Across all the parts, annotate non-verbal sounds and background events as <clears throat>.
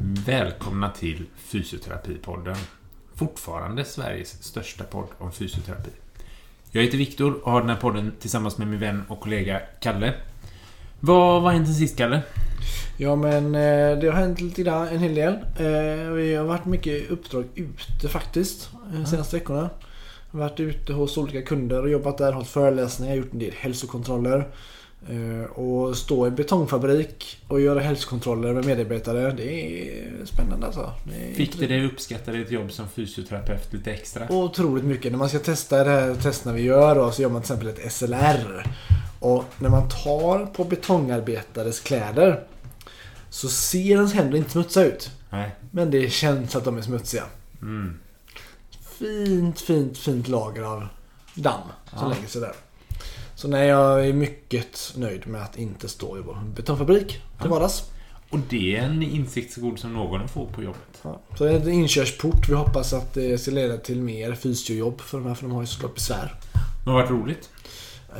Välkomna till Fysioterapipodden. Fortfarande Sveriges största podd om fysioterapi. Jag heter Viktor och har den här podden tillsammans med min vän och kollega Kalle. Vad har hänt sen sist, Kalle? Ja men eh, det har hänt lite grann, en hel del. Eh, Vi har varit mycket uppdrag ute faktiskt. De senaste veckorna. Varit ute hos olika kunder och jobbat där, hållit föreläsningar, gjort en del hälsokontroller. Eh, Och stå i en betongfabrik och göra hälsokontroller med medarbetare. Det är spännande alltså. Det är Fick det dig uppskatta ditt jobb som fysioterapeut lite extra? Otroligt mycket. När man ska testa det här testerna vi gör då, så gör man till exempel ett SLR. Och när man tar på betongarbetares kläder så ser ens händer inte smutsiga ut. Nej. Men det känns att de är smutsiga. Mm. Fint, fint, fint lager av damm som Ja. lägger sig där. Så nej, jag är mycket nöjd med att inte stå i vår betongfabrik till vardags. Och det är en insikt så god som någon att få på jobbet. Ja. Så det är en inkörsport. Vi hoppas att det ska leda till mer fysiojobb för de här, för de har ju såklart besvär. Det har varit roligt.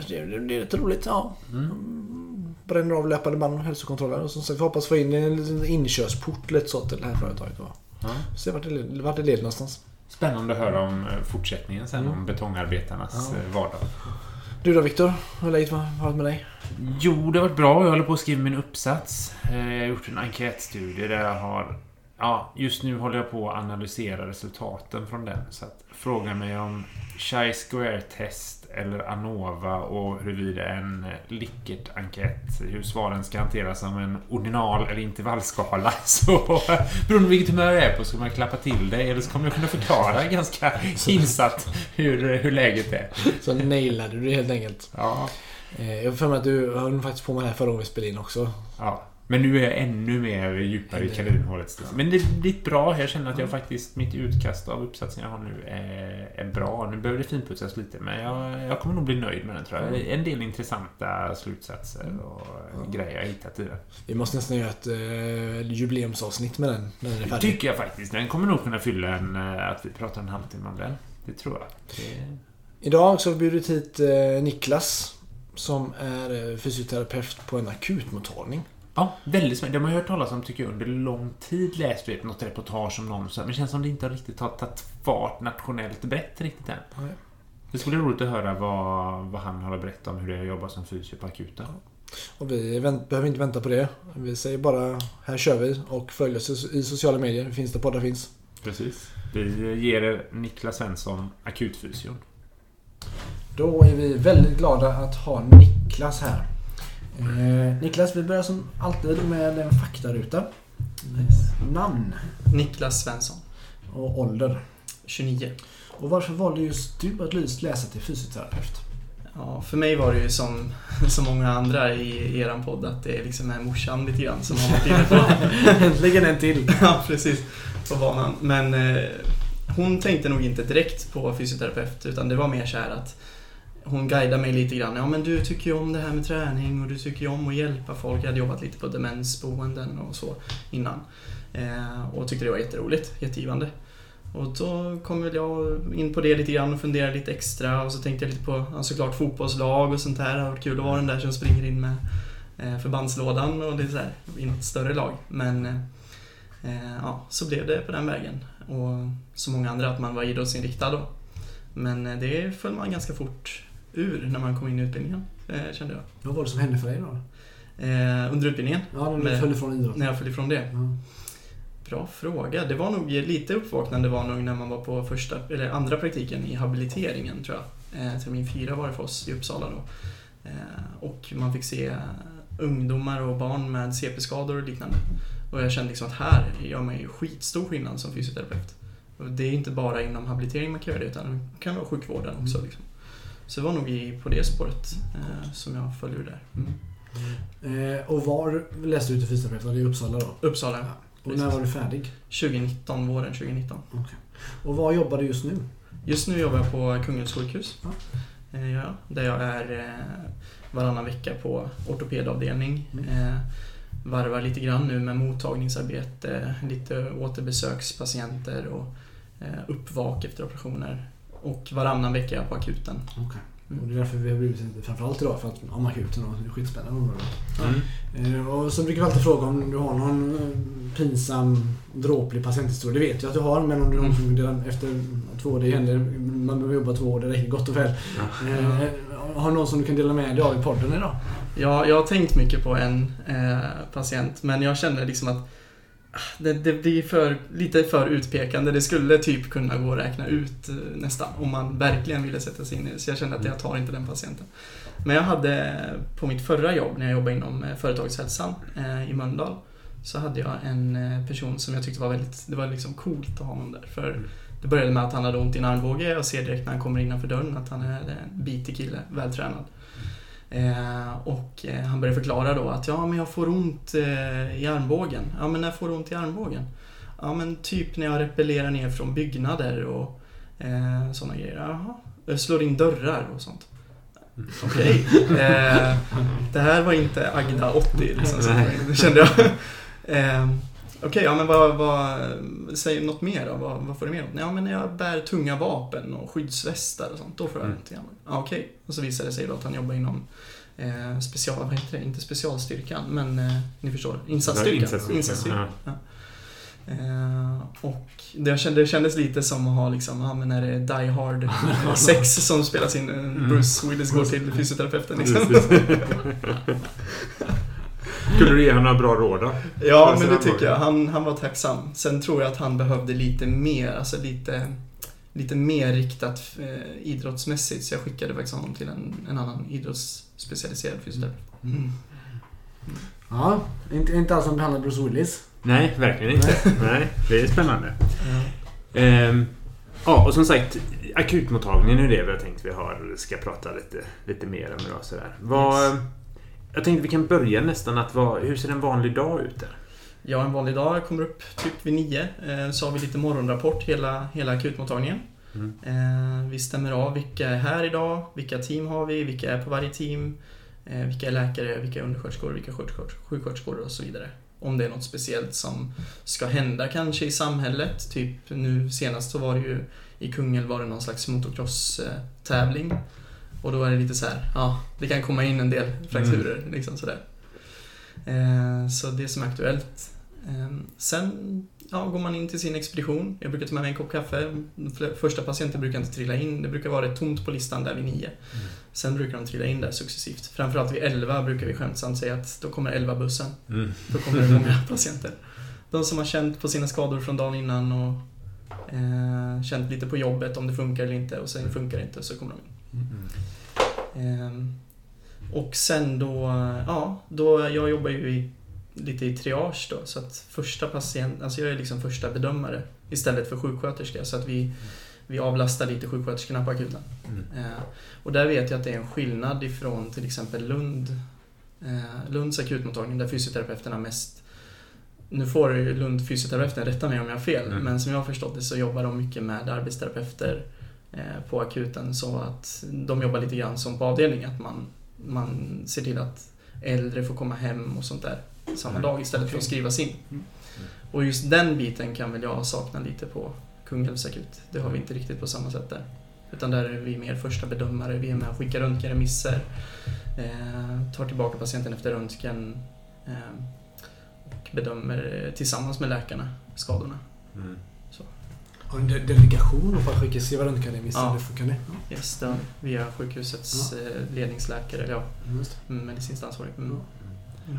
Det, det, det är lite roligt, ja. Mm. Bränner av löpande band och hälsokontroller. Och som sagt, vi hoppas få in en liten inkörsport lite så till det här företaget. Då. Ja. Se vart det, vart det leder någonstans. Spännande att höra om eh, fortsättningen sen, Mm. om betongarbetarnas Ja. eh, vardag. Du då Viktor? Hur har läget varit med dig? Jo, det har varit bra. Jag håller på att skriva min uppsats. Eh, jag har gjort en enkätstudie där jag har... Ja, just nu håller jag på att analysera resultaten från den. Så att fråga mig om Chi Square-test eller ANOVA och huruvida en Likert-enkät, hur svaren ska hanteras som en ordinal eller intervallskala. <laughs> Så beroende på vilket humör jag är på så kommer jag klappa till det eller så kommer jag kunna förklara <laughs> ganska insatt hur, hur läget är. Så nailade du det helt enkelt. Ja, Eh, Jag har för mig att du höll faktiskt på med det här förra gången vi spelade in också. Ja, men nu är jag ännu mer djupare i kaninhålet. Men det blir bra. Jag känner att jag faktiskt, mitt utkast av uppsatsen jag har nu är, är bra. Nu behöver det finputsas lite, men jag, jag kommer nog bli nöjd med den tror jag. En del intressanta slutsatser och grejer jag hittat i den. Vi måste nästan göra ett eh, jubileumsavsnitt med den när den är Det färdig. tycker jag faktiskt. Den kommer nog kunna fylla en... eh, Att vi pratar en halvtimme om den. Det tror jag. Det... Idag så har vi bjudit hit eh, Niklas som är eh, fysioterapeut på en akutmottagning. Ja, väldigt spännande. De har jag hört talas om, tycker jag, under lång tid. Läst vet, något reportage om någon, så men det känns som det inte har riktigt har tagit fart nationellt brett riktigt än. Nej. Det skulle vara roligt att höra vad, vad han har att berätta om hur det är att jobba som fysio på akuten. Och vi vänt, behöver inte vänta på det. Vi säger bara här kör vi och följ oss i- sociala medier. Finns det poddar finns. Precis. Vi ger er Niklas Svensson, akutfysion. Då är vi väldigt glada att ha Niklas här. Eh, Niklas, vi börjar som alltid med en faktaruta. Namn Niklas Svensson, och ålder. 29. Och varför valde just du att läsa till fysioterapeut? Ja, för mig var det ju som <laughs> så många andra i eran podd att det liksom är morsan lite grann som har varit inne på, <laughs> Äntligen en till! <laughs> ja, precis, på banan. Men eh, hon tänkte nog inte direkt på fysioterapeut utan det var mer så här att hon guidade mig lite grann. Ja men du tycker ju om det här med träning och du tycker ju om att hjälpa folk. Jag hade jobbat lite på demensboenden och så innan. Eh, och tyckte det var jätteroligt, jättegivande. Och då kom väl jag in på det lite grann och funderade lite extra och så tänkte jag lite på ja, såklart fotbollslag och sånt där. Det har varit kul att vara den där som springer in med eh, förbandslådan och det är så här, i något större lag. Men eh, eh ja, så blev det på den vägen. Och så många andra att man var idrottsinriktad då. Men eh, det föll man ganska fort ur när man kom in i utbildningen, eh, kände jag. Vad var det som hände för dig då? Eh, under utbildningen, Ja, när du föll ifrån idrotten. när jag föll ifrån det. Ja. Bra fråga. Det var nog lite uppvaknande var nog när man var på första, eller andra praktiken i habiliteringen tror jag. Eh, termin fyra var det för oss i Uppsala då. Och man fick se ungdomar och barn med CP-skador och liknande. Och jag kände liksom att här gör man ju skitstor skillnad som fysioterapeut. Och det är inte bara inom habilitering man kan göra det utan det kan vara sjukvården också. Liksom. Så det var nog i, på det spåret eh, som jag föll ur där. Mm. Eh, och var läste du till fysioterapeut? Var det i Uppsala då? Uppsala, Och när var du färdig? 2019, våren 2019. Och var jobbar du just nu? Just nu jobbar jag på Kungälvs sjukhus. Ja. Eh, Ja, där jag är eh, varannan vecka på ortopedavdelning. Mm. Eh, varvar lite grann nu med mottagningsarbete, lite återbesökspatienter och eh, uppvak efter operationer. Och varannan vecka är jag på akuten. Okej. Mm. Och det är därför vi har blivit lite, framförallt idag, för att, om akuten och det är skitspännande område. Mm. Eh, och så brukar vi alltid fråga om du har någon eh, pinsam, dråplig patienthistoria. Det vet jag att du har, men om du någon som delar efter två år, det händer, man behöver jobba två år, det räcker gott och väl. Eh, har du någon som du kan dela med dig av i podden idag? Ja, jag har tänkt mycket på en eh, patient, men jag känner liksom att det, det blir för, lite för utpekande. Det skulle typ kunna gå att räkna ut eh, nästan, om man verkligen ville sätta sig in i det. Så jag kände att jag tar inte den patienten. Men jag hade på mitt förra jobb, när jag jobbade inom eh, företagshälsan eh, i Mölndal, så hade jag en person som jag tyckte var väldigt, det var liksom coolt att ha honom där. För Mm. det började med att han hade ont i en armbåge och ser direkt när han kommer innanför dörren att han är en bitig kille, vältränad. Eh, och eh, han började förklara då att ja, men jag får ont eh, i armbågen. Ja, men när får du ont i armbågen? Ja, men typ när jag repellerar ner från byggnader och eh, sådana grejer. Jaha. Jag slår in dörrar och sånt. Okej. <laughs> Eh, det här var inte Agda 80 liksom, kände jag. Eh, Okej, ja men vad, vad, säg något mer då. Vad, vad får du mer ont? Ja men när jag bär tunga vapen och skyddsvästar och sånt, då får jag Mm. Ja, Okej, och så visade det sig då att han jobbar inom eh, special, vad heter det? Inte specialstyrkan, men eh, ni förstår. Insatsstyrkan. Insatsstyrkan, Insatsstyrkan. Ja. Eh, och det kändes, det kändes lite som att ha liksom, ja men när det är Die Hard <laughs> 6 som spelas in, eh, Bruce Willis går till fysioterapeuten <laughs> liksom. <laughs> Skulle du ge honom några bra råd då? Ja, men det tycker jag. Han, han var tacksam. Sen tror jag att han behövde lite mer, alltså lite, lite mer riktat eh, idrottsmässigt. Så jag skickade faktiskt honom till en, en annan idrottsspecialiserad fysioterapeut. Mm. Ja, inte, inte alls som behandlar Bruce Willis. Nej, verkligen inte. Nej, det är spännande. Ehm, ja, och som sagt, akutmottagningen är det vi har tänkt vi har, ska prata lite, lite mer om idag. Sådär. Vad, Jag tänkte vi kan börja nästan att vad, hur ser en vanlig dag ut där? Ja, en vanlig dag. Kommer upp typ vid nio. Eh, så har vi lite morgonrapport hela, hela akutmottagningen. Mm. Eh, vi stämmer av vilka är här idag, vilka team har vi, vilka är på varje team, eh, vilka är läkare, vilka är undersköterskor, vilka är sjuksköterskor och så vidare. Om det är något speciellt som ska hända kanske i samhället. Typ nu senast så var det ju i Kungälv var det någon slags motocross-tävling. Och då är det lite så här, ja, det kan komma in en del frakturer liksom sådär. Eh, så det som är aktuellt. Eh, sen ja, går man in till sin expedition. Jag brukar ta med mig en kopp kaffe. Första patienten brukar inte trilla in. Det brukar vara rätt tomt på listan där vid nio. Sen brukar de trilla in där successivt. Framförallt vid 11 brukar vi skämtsamt säga att då kommer 11 bussen. Mm. Då kommer det många <laughs> patienter. De som har känt på sina skador från dagen innan och eh, känt lite på jobbet om det funkar eller inte och sen funkar det inte så kommer de in. Ehm, och sen då, ja, då, jag jobbar ju i, lite i triage då, så att första patient, alltså jag är liksom första bedömare istället för sjuksköterska, så att vi, vi avlastar lite sjuksköterskorna på akuten. Mm. Eh, och där vet jag att det är en skillnad ifrån till exempel Lund, eh, Lunds akutmottagning där fysioterapeuterna mest nu får Lund fysioterapeuten rätta mig om jag har fel, Mm. men som jag har förstått det så jobbar de mycket med arbetsterapeuter på akuten så att de jobbar lite grann som på avdelning, att man, man ser till att äldre får komma hem och sånt där samma Mm. dag istället för att skrivas in. Och just den biten kan väl jag sakna lite på Kungälvs akut. Det har vi inte riktigt på samma sätt där. Utan där är vi mer första bedömare, vi är med och skickar röntgenremisser, eh, tar tillbaka patienten efter röntgen eh, och bedömer eh, tillsammans med läkarna skadorna. Mm. Har ni en de- delegation för att skicka skriva röntgenremisser? Ja. Hur funkar det? Yes, det vi via sjukhusets eh, ledningsläkare, ja, det. mm, medicinskt ansvarig. Mm.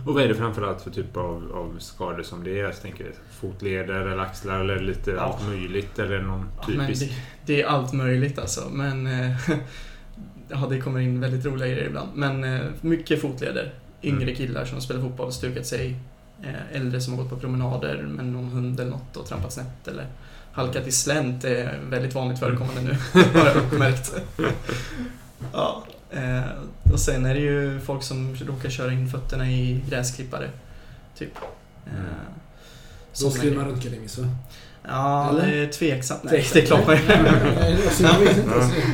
Och vad är det framförallt för typ av, av skador som det är? Jag tänker fotleder eller axlar eller lite Ja. allt möjligt eller någon Ja, men typisk? det, det är allt möjligt alltså, men eh, <laughs> ja, det kommer in väldigt roliga grejer ibland. Men eh, mycket fotleder. Yngre Mm. killar som spelar fotboll och stukat sig. Äldre som har gått på promenader med någon hund eller något och trampat snett. Eller halkat i slänt är väldigt vanligt förekommande nu, <laughs> har jag uppmärkt. <laughs> ja, eh, och sen är det ju folk som råkar köra in fötterna i gräsklippare. Typ. Eh, Mm. Då skriver man röntgenremiss va? Ja, Eller? det är tveksamt. Nej, det är klart <laughs> man.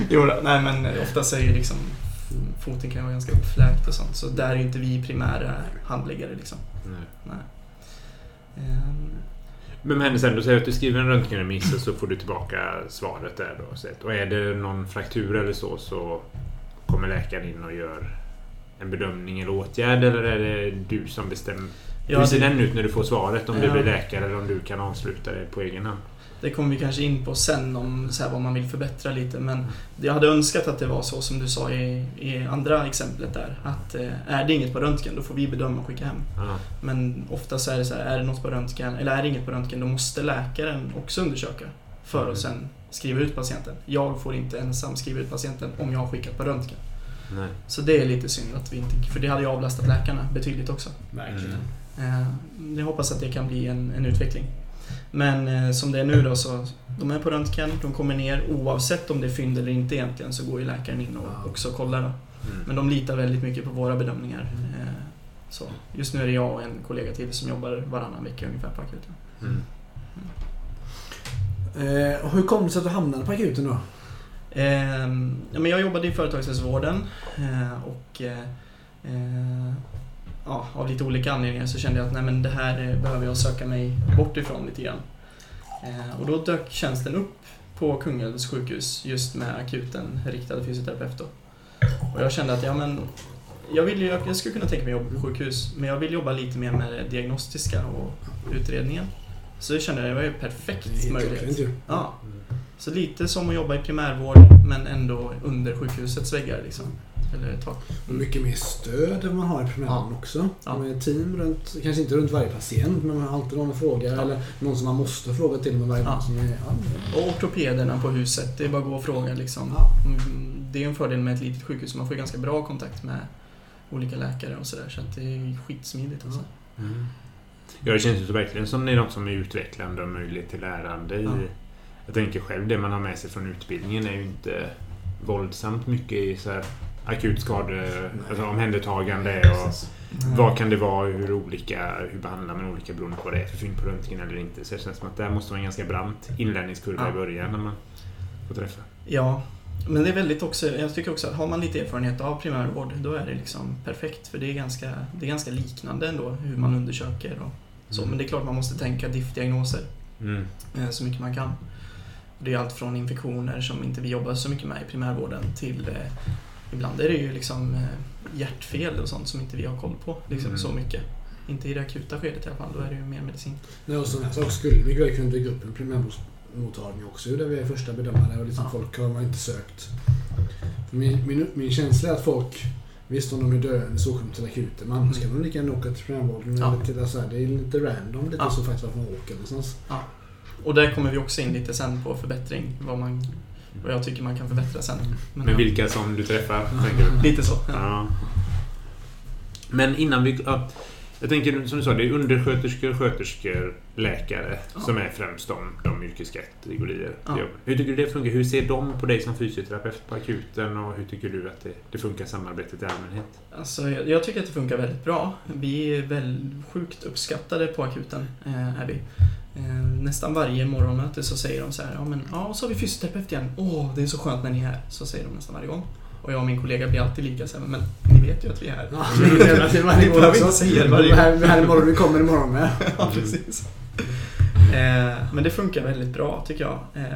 Jo, nej men oftast är ju liksom foten kan vara ganska uppfläkt och sånt. Så där är ju inte vi primära handläggare liksom. Nej. Nej. Ehm, Men sen? Du säger att du skriver en röntgenremiss och så får du tillbaka svaret där då. Och är det någon fraktur eller så så kommer läkaren in och gör en bedömning eller åtgärd eller är det du som bestämmer? Ja, Hur ser det, den ut när du får svaret? Om du Ja. blir läkare eller om du kan avsluta det på egen hand? Det kommer vi kanske in på sen om så här, vad man vill förbättra lite. Men jag hade önskat att det var så som du sa i, i andra exemplet där. Att eh, är det inget på röntgen, då får vi bedöma och skicka hem. Ja. Men ofta så är det så här, är det något på röntgen, eller är det inget på röntgen, då måste läkaren också undersöka. För Mm. att sen skriva ut patienten. Jag får inte ensam skriva ut patienten om jag har skickat på röntgen. Nej. Så det är lite synd att vi inte... För det hade ju avlastat läkarna betydligt också. Verkligen. Mm. Eh, Jag hoppas att det kan bli en, en utveckling. Men eh, som det är nu då så, de är på röntgen, de kommer ner oavsett om det är fynd eller inte egentligen så går ju läkaren in och också kollar då. Mm. Men de litar väldigt mycket på våra bedömningar. Eh, Så. Just nu är det jag och en kollega till som jobbar varannan vecka ungefär på akuten. Mm. Eh, och hur kom det sig att du hamnade på akuten då? Ehm, ja, men jag jobbade i företagshälsovården eh, och eh, eh, ja, av lite olika anledningar så kände jag att nej, men det här eh, behöver jag söka mig bort ifrån lite grann. Eh, och då dök tjänsten upp på Kungälvs sjukhus just med akuten riktad fysioterapeut. Då. Och jag kände att ja, men jag, vill, jag skulle kunna tänka mig jobba på sjukhus men jag vill jobba lite mer med det diagnostiska och utredningen. Så jag kände att det var ju perfekt möjlighet. Ja, så lite som att jobba i primärvård men ändå under sjukhusets väggar liksom. Eller tak. Och mycket mer stöd än man har i primärvården också. Ja. Med team runt, kanske inte runt varje patient, men man har alltid någon att fråga. Ja. Eller någon som man måste fråga till med varje Ja. Som är, ja, Och ortopederna på huset, det är bara att gå och fråga liksom. Ja. Mm, Det är en fördel med ett litet sjukhus, man får ganska bra kontakt med olika läkare och sådär. Så att det är skitsmidigt alltså. Mm. Ja, det känns ju så verkligen som det är något som är utvecklande och möjligt till lärande. I, Ja. Jag tänker själv, det man har med sig från utbildningen är ju inte våldsamt mycket i så här akut skade, alltså omhändertagande och vad kan det vara, hur olika, hur behandlar man olika beroende på vad det är för fynd på röntgen eller inte. Så det känns som att det här måste vara en ganska brant inlärningskurva Ja. i början när man får träffa. Ja, men det är väldigt också, jag tycker också att har man lite erfarenhet av primärvård, då är det liksom perfekt. För det är ganska, det är ganska liknande ändå, hur man undersöker och så. Mm. Men det är klart man måste tänka diff-diagnoser. Mm. eh, så mycket man kan. Det är allt från infektioner som inte vi jobbar så mycket med i primärvården till eh, ibland är det ju liksom eh, hjärtfel och sånt som inte vi har koll på liksom, Mm. så mycket. Inte i det akuta skedet i alla fall, då är det ju mer medicin. Nej, och sådana saker skulle väl kunna dyka upp en primärmottagning också. Där vi är första bedömare och liksom Ja. folk har inte sökt. Min, min, min känsla är att folk, visst om de är döende så åker de till akuten. Men annars Mm. kan de lika gärna åka till primärvården. Ja. eller till, det är lite random lite Ja. så faktiskt vart man åker någonstans. Och där kommer vi också in lite sen på förbättring, vad, man, vad jag tycker man kan förbättra sen. Men, Men ja, vilka som du träffar, tänker du? Lite så. Ja. Ja. Men innan vi... Ja, jag tänker som du sa, det är undersköterskor, sköterskor, läkare Ja. som är främst de, de yrkeskategorier. Ja. Hur tycker du det funkar? Hur ser de på dig som fysioterapeut på akuten och hur tycker du att det, det funkar samarbetet i allmänhet? Alltså, jag, jag tycker att det funkar väldigt bra. Vi är väl sjukt uppskattade på akuten. Eh, är vi. Eh, nästan varje morgonmöte så säger de så här, ja men ja, så har vi fysioterapeut igen. Åh, det är så skönt när ni är här. Så säger de nästan varje gång. Och jag och min kollega blir alltid lika så här, men ni vet ju att vi är här. Ja, Ni behöver inte säga det varje Vi gång. är här- här imorgon, vi kommer imorgon med. <laughs> ja, precis. Eh, men det funkar väldigt bra tycker jag. Eh,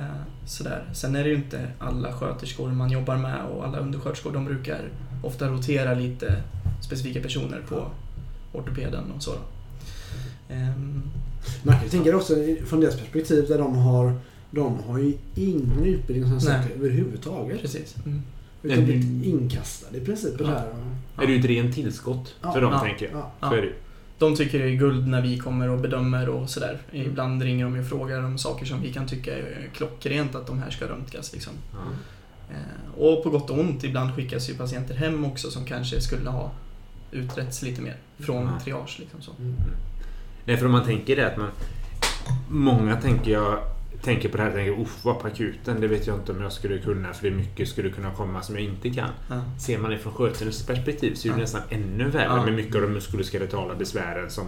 sådär. Sen är det ju inte alla sköterskor man jobbar med och alla undersköterskor. De brukar ofta rotera lite specifika personer på ortopeden och så. Man kan ju tänka också från deras perspektiv där de har de har ju ingen utbildning som saker överhuvudtaget. precis. Mm. Utan blivit inkastade i princip det här. Ja. Är det ju ett rent tillskott Ja. för dem, Ja. tänker jag. Ja. Ja. Så är det. De tycker det är guld när vi kommer och bedömer och sådär. Ibland ringer de och frågar om saker som vi kan tycka är klockrent att de här ska röntgas. Liksom. Ja. Eh, Och på gott och ont, ibland skickas ju patienter hem också som kanske skulle ha utretts lite mer från Ja. triage. Liksom så. Mm. Nej, för om man tänker det att man... Många tänker jag tänker på det här och tänker uff, vad på akuten, det vet jag inte om jag skulle kunna för det är mycket skulle kunna komma som jag inte kan. Ja. Ser man det från sköterskornas perspektiv så är det Ja. nästan ännu värre Ja. med mycket av de muskuloskeletala besvären som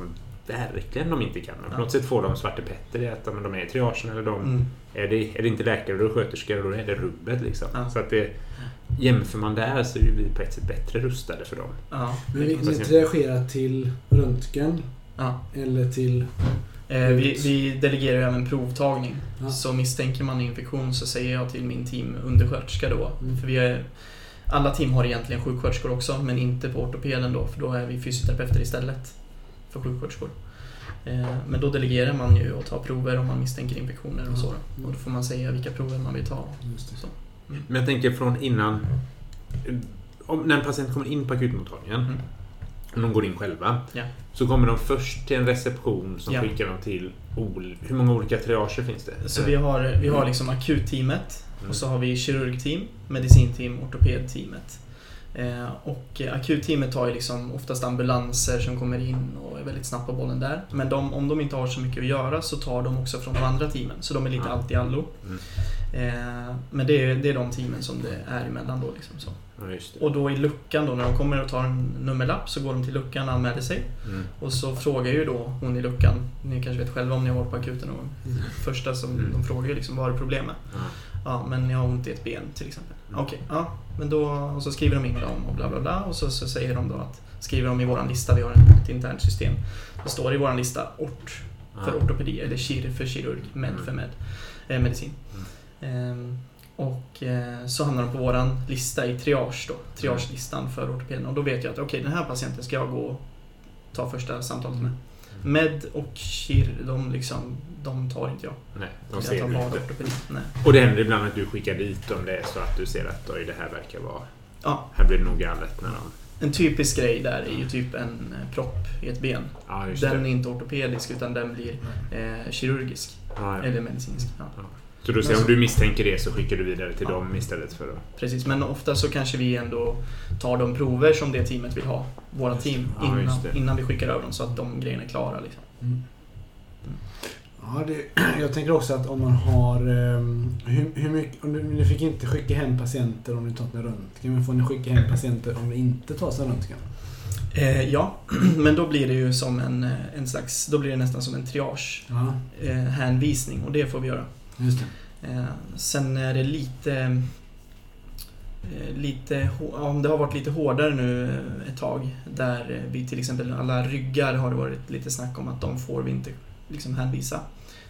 verkligen de inte kan. Men på Ja. något sätt får de Svarte Petter i att de är i triagen eller de... Mm. Är, det, är det inte läkare då är sköterskor och då är det rubbet liksom. Ja. Så att det... Jämför man där så är ju vi på ett sätt bättre rustade för dem. Ja. Men vi, ni till röntgen Ja. eller till... Eh, vi, vi delegerar ju även provtagning. Ja. Så misstänker man infektion så säger jag till min team undersköterska då. Mm. För vi är, alla team har egentligen sjuksköterskor också, men inte på ortopeden då, för då är vi fysioterapeuter istället. för sjuksköterskor. Eh, Men då delegerar man ju och tar prover om man misstänker infektioner och så. då. Och då får man säga vilka prover man vill ta. Just det. Så. Men jag tänker från innan... Om, när en patient kommer in på akutmottagningen, Mm. Om de går in själva, Ja. så kommer de först till en reception som Ja. skickar dem till... Hur många olika triager finns det? Så vi har, vi har liksom akutteamet Mm. och så har vi kirurgteam, medicinteam, ortopedteamet. Eh, och akutteamet har ju liksom oftast ambulanser som kommer in och är väldigt snabbt på bollen där. Men de, om de inte har så mycket att göra så tar de också från de andra teamen. Så de är lite allt i allo. Mm. Eh, men det är, det är de teamen som det är emellan då. Liksom så. Ja. Och då i luckan då, när de kommer och tar en nummerlapp så går de till luckan och anmäler sig. Mm. Och så frågar ju då hon i luckan, ni kanske vet själva om ni har varit på akuten någon gång. Första som Mm. de frågar ju liksom, vad är problemet? Ja. Ja, men jag har ont i ett ben till exempel. Mm. Okej, ja. Men då, och så skriver de in dem och bla bla bla. Och så, så säger de då att, skriver de i våran lista, vi har ett internt system. Det står i våran lista ORT för Ja. ortopedi, eller KIR för kirurg, med Mm. för med, eh, medicin. Ehm, och eh, så hamnar de på våran lista i triage då, triagelistan för ortopeden. Och då vet jag att okej, den här patienten ska jag gå och ta första samtalet med. Med och KIR, de, liksom, de tar inte jag. Nej, de Jag ser tar du bara. Nej. Och det händer ibland att du skickar dit om det är så att du ser att oj, det här verkar vara... Ja, Här blir det nog galet när de... En typisk grej där är ju typ en eh, propp i ett ben. Ja, Den är inte ortopedisk utan den blir eh, kirurgisk. Ja. Eller medicinsk. Så då säger om du misstänker det så skickar du vidare till Ja. dem istället för att... Precis, men ofta så kanske vi ändå tar de prover som det teamet vill ha. Våra team. Ja, Innan, vi skickar över dem så att de grejerna är klara. Liksom. Mm. Ja, det, <clears throat> jag tänker också att om man har... ehm, hur, hur mycket, om du, ni fick inte skicka hem patienter om ni tagit en röntgen, men får ni skicka hem patienter om det inte tas en röntgen? Eh, ja, <clears throat> men då blir det ju som en, eh, en slags... Då blir det nästan som en triage. Ja, Eh, hänvisning och det får vi göra. Just det. Eh, sen är det lite... eh, Lite, om det har varit lite hårdare nu eh, ett tag där vi till exempel alla ryggar har det varit lite snack om att de får vi inte liksom hänvisa.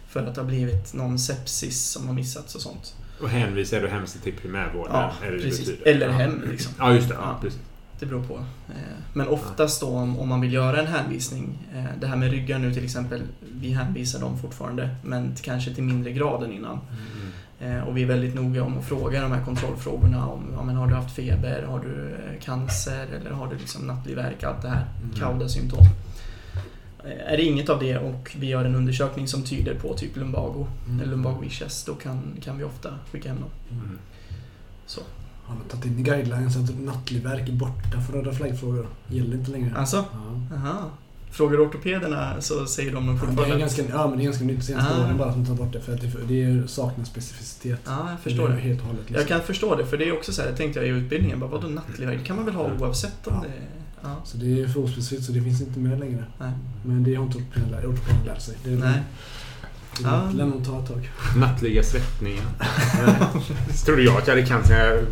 För att det har blivit någon sepsis som har missats och sånt. Och hänvisar du hemskt till primärvården? Ja, är precis. betyder? Eller hem liksom. Ja, just det. Ja, Ja. precis. Det beror på. Eh, Men oftast då om om man vill göra en hänvisning, eh, det här med ryggar nu till exempel, vi hänvisar dem fortfarande men kanske till mindre grad än innan. Mm. Eh, Och vi är väldigt noga om att fråga de här kontrollfrågorna om ja, men har du haft feber, har du cancer eller har du liksom nattlig värk, allt det här. Mm. Kauda-symptom. Är det inget av det och vi gör en undersökning som tyder på typ lumbago Mm. eller lumbago ischias, då kan, kan vi ofta skicka hem dem. Mm. Så. Har man tagit in i guidelines att nattlig värk är borta för röda flaggfrågor? Gäller inte längre. Alltså, Ja. aha. Frågar ortopederna så säger de Ja, det är fortfarande... ganska, ja, men det är ganska nytt senaste Ah. åren bara som tar bort det. För att det, det saknar specificitet. Ja, jag förstår är det. Helt och hållet, liksom. Jag kan förstå det, för det är också så här, det tänkte jag i utbildningen, bara, vadå nattlig värk? Det kan man väl ha oavsett om Ja. det... Ja. Så det är för ospecifikt så det finns inte med längre. Nej. Men det har inte ortopeden lärt sig. Det är, Nej. Ja. lär nog ta ett tag. Nattliga svettningar. <laughs> Trodde jag att jag hade cancer.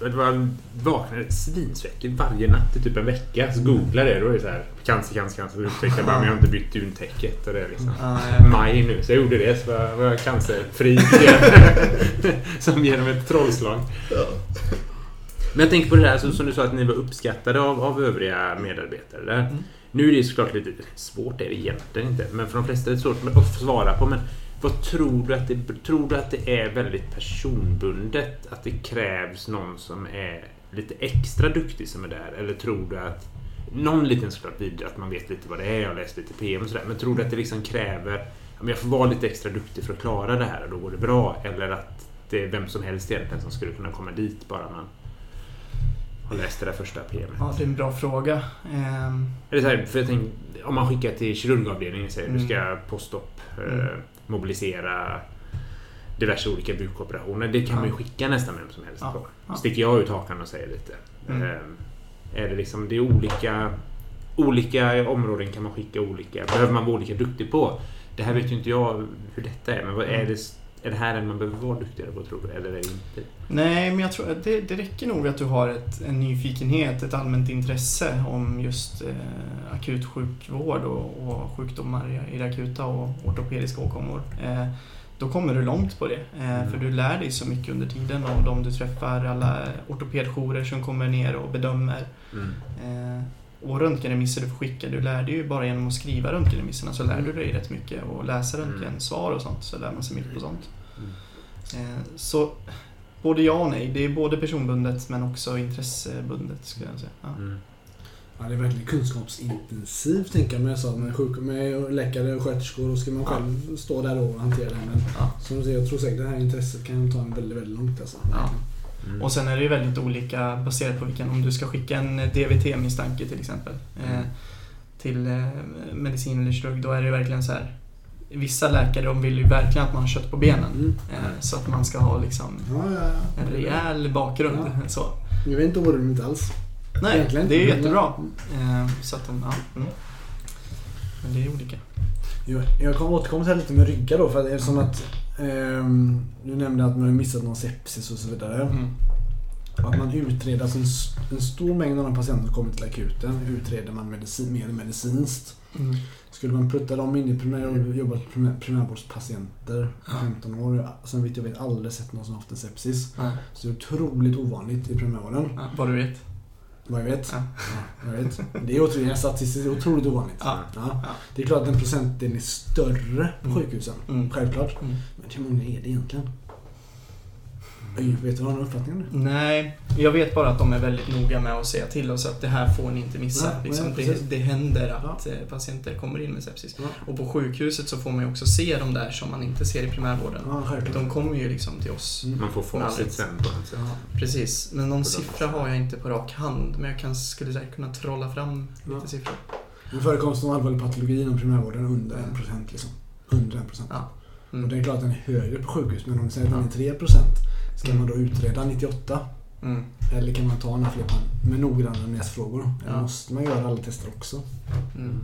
Det var vaknade svinsveckig varje natt i typ en vecka. Så googlade det. Då är det så här cancer, cancer, cancer. Så upptäckte jag bara men jag har inte bytt duntäcket. Och det är liksom ja. maj nu. Så jag gjorde det. Så var var jag cancerfri. <laughs> Som genom ett trollslag. Men jag tänker på det där som du sa att ni var uppskattade av, av övriga medarbetare där. Mm. Nu är det såklart lite svårt, är det egentligen inte. Men för de flesta är det svårt att svara på. Men vad tror du att det, tror du att det är väldigt personbundet? Att det krävs någon som är lite extra duktig som är där? Eller tror du att någon liten såklart vidare att man vet lite vad det är. Jag har läst lite PM och sådär. Men tror du att det liksom kräver ja, men jag får vara lite extra duktig för att klara det här och då går det bra? Eller att det är vem som helst egentligen som skulle kunna komma dit bara man har läst det där första PMet? ja, det är en bra fråga. Ehm, Eller så här, för jag tänker, om man skickar till kirurgavdelningen och säger Mm. du ska postop, eh, Mm. mobilisera diverse olika bukoperationer. Det kan Ja. man ju skicka nästan vem som helst Ja. på. Ja. Sticker jag ut hakan och säger lite. Mm. Eh, är det liksom, det är olika, olika områden kan man skicka olika. Behöver man vara olika duktig på? Det här vet ju inte jag hur detta är, men vad är Mm. det, är det här en man behöver vara duktigare på tror du? Eller är det inte? nej, men jag tror att det, det räcker nog att du har ett, en nyfikenhet, ett allmänt intresse om just eh, akutsjukvård och, och sjukdomar i, i det akuta och ortopediska åkommor. Eh, då kommer du långt på det. Eh, Mm. För du lär dig så mycket under tiden av de du träffar, alla ortopedjourer som kommer ner och bedömer. Mm. Och röntgenremisser du får skicka, du lär dig ju bara genom att skriva röntgenremisserna så lär du dig rätt mycket och läsa Mm. röntgensvar och sånt så lär man sig mycket på sånt. Mm. Eh, Så både ja och nej. Det är både personbundet men också intressebundet skulle jag säga. Ja. Mm. Ja, det är verkligen kunskapsintensivt tänker jag med, så, med, sjuk, med läkare och sköterskor. Då ska man själv stå där och hantera det. Men Ja. som du säger, jag tror säkert det här intresset kan ta en väldigt, väldigt långt alltså. Ja. Mm. Och sen är det ju väldigt olika baserat på vilken, om du ska skicka en DVT-misstanke till exempel eh, Mm. till eh, medicin eller kirurg, då är det ju verkligen så här. Vissa läkare de vill ju verkligen att man har kött på benen. Mm. Eh, så att man ska ha liksom Ja, ja, ja. en rejäl bakgrund. Så. Jag är inte orolig inte alls. Nej, Egentligen. det är Mm. jättebra. Eh, så att de. Mm. Men det är olika. Jag, jag kommer återkomma till det lite med ryggar då. För att eftersom att ehm, du nämnde att man har missat någon sepsis och så vidare. Mm. Att man utreder, alltså en, en stor mängd av de patienter som kommer till akuten utreder man medicin, mer medicinskt. Mm. Skulle man prutta dem in i primär, jag har jobbat med primär, primärvårdspatienter i 15 år. Sen vet jag vet aldrig sett någon som haft en sepsis. Ja. Så det är otroligt ovanligt i primärvården. Ja, vad du vet. Jag vet. Ja. Ja, jag vet. Det är otroligt, statistiskt otroligt ovanligt. Ja. Ja. Det är klart att den procentdelen är större på Mm. sjukhusen. Mm. Självklart. Mm. Men hur många är det egentligen? Vet du vad någon uppfattning om det? Nej, jag vet bara att de är väldigt noga med att säga till oss att det här får ni inte missa. Nej, liksom, nej, det, det händer att eh, patienter kommer in med sepsis. Ja, Och på sjukhuset så får man ju också se de där som man inte ser i primärvården. ja. De kommer ju liksom till oss. Mm. Man får facit sen på något sätt. Ja. Precis, men någon siffra har jag inte på rak hand. Men jag kan, skulle säkert kunna trolla fram lite Ja. siffror. Men förekomsten av allvarlig patologi inom primärvården är under 1% liksom. Under 1%. Ja. Och Mm. det är klart att den är högre på sjukhus, men om vi säger att den Ja. är 3% Ska man då utreda 98? Mm. Eller kan man ta några fler pan- med noggranna näsfrågor? Eller Ja. måste man göra alla tester också? Mm.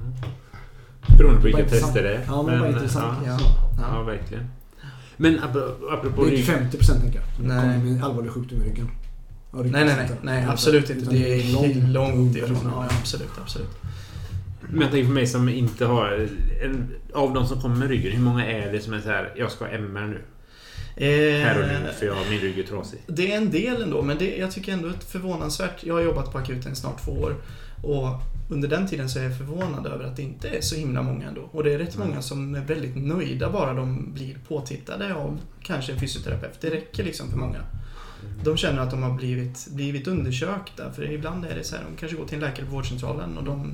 Beroende på vilka tester det är. Ja, men bara intressant. Ja, Ja. ja, verkligen. Men ap- apropå Det är inte 50% tänker jag. Det Nej. kommer med allvarlig sjukdom i ryggen. Nej, nej, nej, nej, absolut inte. Det är långt, <laughs> långt ifrån. ifrån. Ja, absolut, absolut. Men jag tänker för mig som inte har... En, av de som kommer med ryggen, hur många är det som är så här, jag ska ha MR nu? Här och nu, Eh, för jag, min rygg är trasig. Det är en del ändå, men det, jag tycker ändå att förvånansvärt. Jag har jobbat på akuten i snart två år och under den tiden så är jag förvånad över att det inte är så himla många ändå. Och det är rätt Mm. många som är väldigt nöjda bara de blir påtittade av kanske en fysioterapeut. Det räcker liksom för många. De känner att de har blivit, blivit undersökta, för ibland är det så här, de kanske går till en läkare på vårdcentralen och de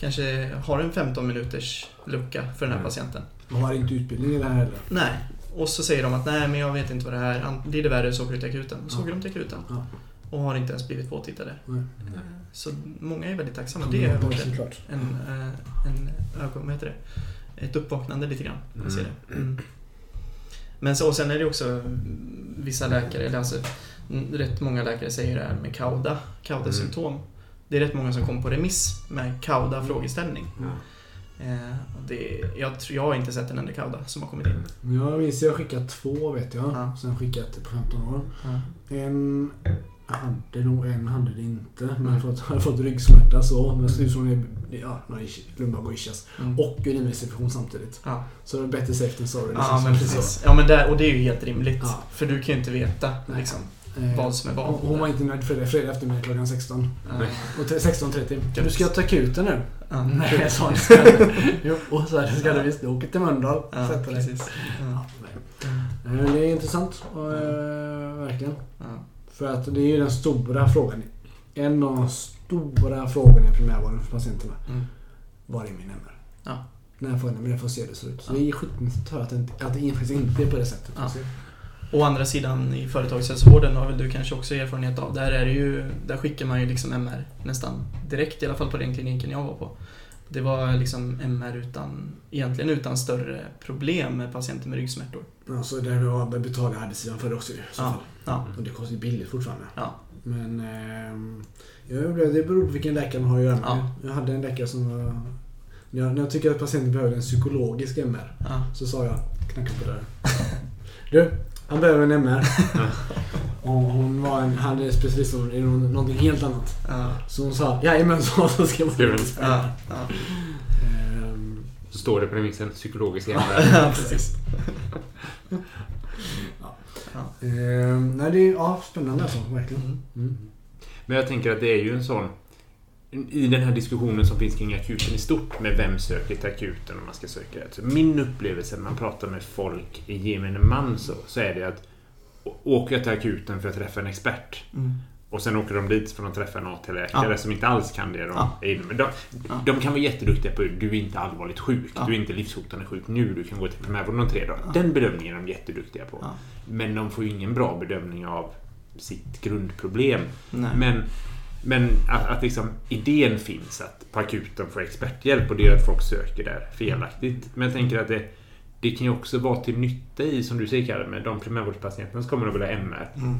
kanske har en 15 minuters lucka för den här Mm. patienten. Man har inte utbildning i det här heller. Nej. Och så säger de att nej men jag vet inte vad det här är. Blir det värre så åker du till akuten. Så åker de till akuten. Och har inte ens blivit påtittade. Så många är väldigt tacksamma. Det är Ja, verkligen såklart. en, eh, en ögon, vad heter det? Ett uppvaknande lite grann. Mm. ser det. Mm. Men så, och sen är det också mm, vissa läkare, eller alltså mm, rätt många läkare säger det här med kauda, kauda-symptom. Det är rätt många som kommer på remiss med kauda-frågeställning. Ja. Eh, det, jag, jag har inte sett en enda kauda som har kommit in. Men Jag minns jag skickat två vet jag. Ja. Sen skickat på 15 år. Ja. En hade nog, en hade det inte. Men fått, hade fått ryggsmärta så. Men så som det ja, några lumbag och ischias. Mm. Och urinvägsinfektion samtidigt. Ja. Så det är bättre safe than sorry. Ja, liksom. men Så. precis. Ja, men där, och det är ju helt rimligt. Ja. För du kan ju inte veta Nej. liksom, vad som är vad. hon, hon var inte nöjd fredag, fredag eftermiddag klockan 16. Ja. Och till 16.30. Du ska ta akuten nu? Ja. <laughs> Nej, jag sa det. <laughs> Jo, och så här, ska du visst. Du åker till Mölndal. Ja, Sätter dig. Ja. Men det är intressant. Och, eh, verkligen. För att det är ju den stora frågan. En av de stora frågorna i primärvården för patienterna. Mm. Var är min MR? Ja. När får jag jag får se hur det ser ut? Så Ja. det är skitnyttigt att höra att det, inte- att det faktiskt inte är på det sättet. Å andra sidan i företagshälsovården har väl du kanske också erfarenhet av. Där, är det ju, där skickar man ju liksom MR nästan direkt, i alla fall på den kliniken jag var på. Det var liksom MR utan, egentligen utan större problem med patienter med ryggsmärtor. Ja, så där vi har betalar arbetsgivaren för det också i så Ja. fall. Ja. Och det kostar ju billigt fortfarande. Ja. Men upplevde- det beror på vilken läkare man har att göra med. Ja. Jag hade en läkare som var... När jag, när jag tycker att patienten behöver en psykologisk MR Ja. så sa jag, knacka på dörren. <laughs> Du, han behöver en MR. <laughs> Och hon var en, hade specialist i nå- någonting helt annat. Ja. Så hon sa, jajamän så, <laughs> så ska Ska du- Ja. Ja. Ehm, Så står det på remissen, psykologisk <laughs> MR. ja, precis. ehm, nej, det är ja, spännande alltså, verkligen. Mm. Mm. Men jag tänker att det är ju en sån... i den här diskussionen som finns kring akuten i stort med vem söker till akuten om man ska söka. Så min upplevelse när man pratar med folk i gemene man så, så är det att åker jag till akuten för att träffa en expert Mm. och sen åker de dit för att träffa en AT-läkare Ja. som inte alls kan det de Ja. med. De, Ja. de kan vara jätteduktiga på du är inte allvarligt sjuk, du är inte livshotande sjuk nu, du kan gå till primärvården om tre dagar. Den bedömningen är de jätteduktiga på. Men de får ju ingen bra bedömning av sitt grundproblem. Nej. Men, men att, att liksom idén finns att på akuten få experthjälp och det gör att folk söker där felaktigt. Men jag tänker att det, det kan ju också vara till nytta i, som du säger Kalle, med de primärvårdspatienterna som kommer att vilja ha MR. Mm.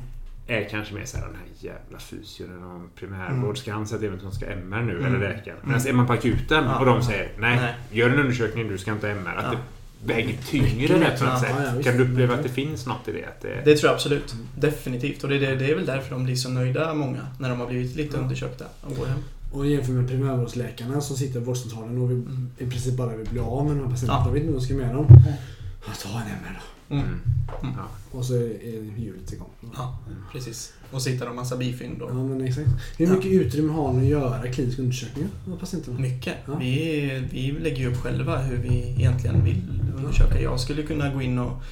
Är kanske mer såhär, den här jävla fysion eller primärvård. Mm. Ska han säga till vem som ska MR nu? Mm. Eller läkaren? Mm. Men är man på akuten och de säger nej, Nej. gör en undersökning, du ska inte ha MR. Att Ja. det väger tyngre på något sätt. ja, kan du uppleva att det finns något i det? Att det, Det tror jag absolut. Definitivt. Och det, det, det är väl därför de blir så nöjda, många, när de har blivit lite Ja. undersökta och går hem. Och jämför med primärvårdsläkarna som sitter på vårdcentralen och vi Mm. i princip bara vill bli av med de här patienterna. Ja. De vet inte vad de ska med dem. Ja, ta en MR då. Mm. mm. Mm. Ja. Och så är hjulet igång. Ja, precis. Och hittar de massa bifynd Ja, då. men exakt. Hur Ja. mycket utrymme har ni att göra kliniska undersökningar patienterna? Mycket. Ja. Vi, vi lägger ju upp själva hur vi egentligen vill undersöka. Jag skulle kunna gå in och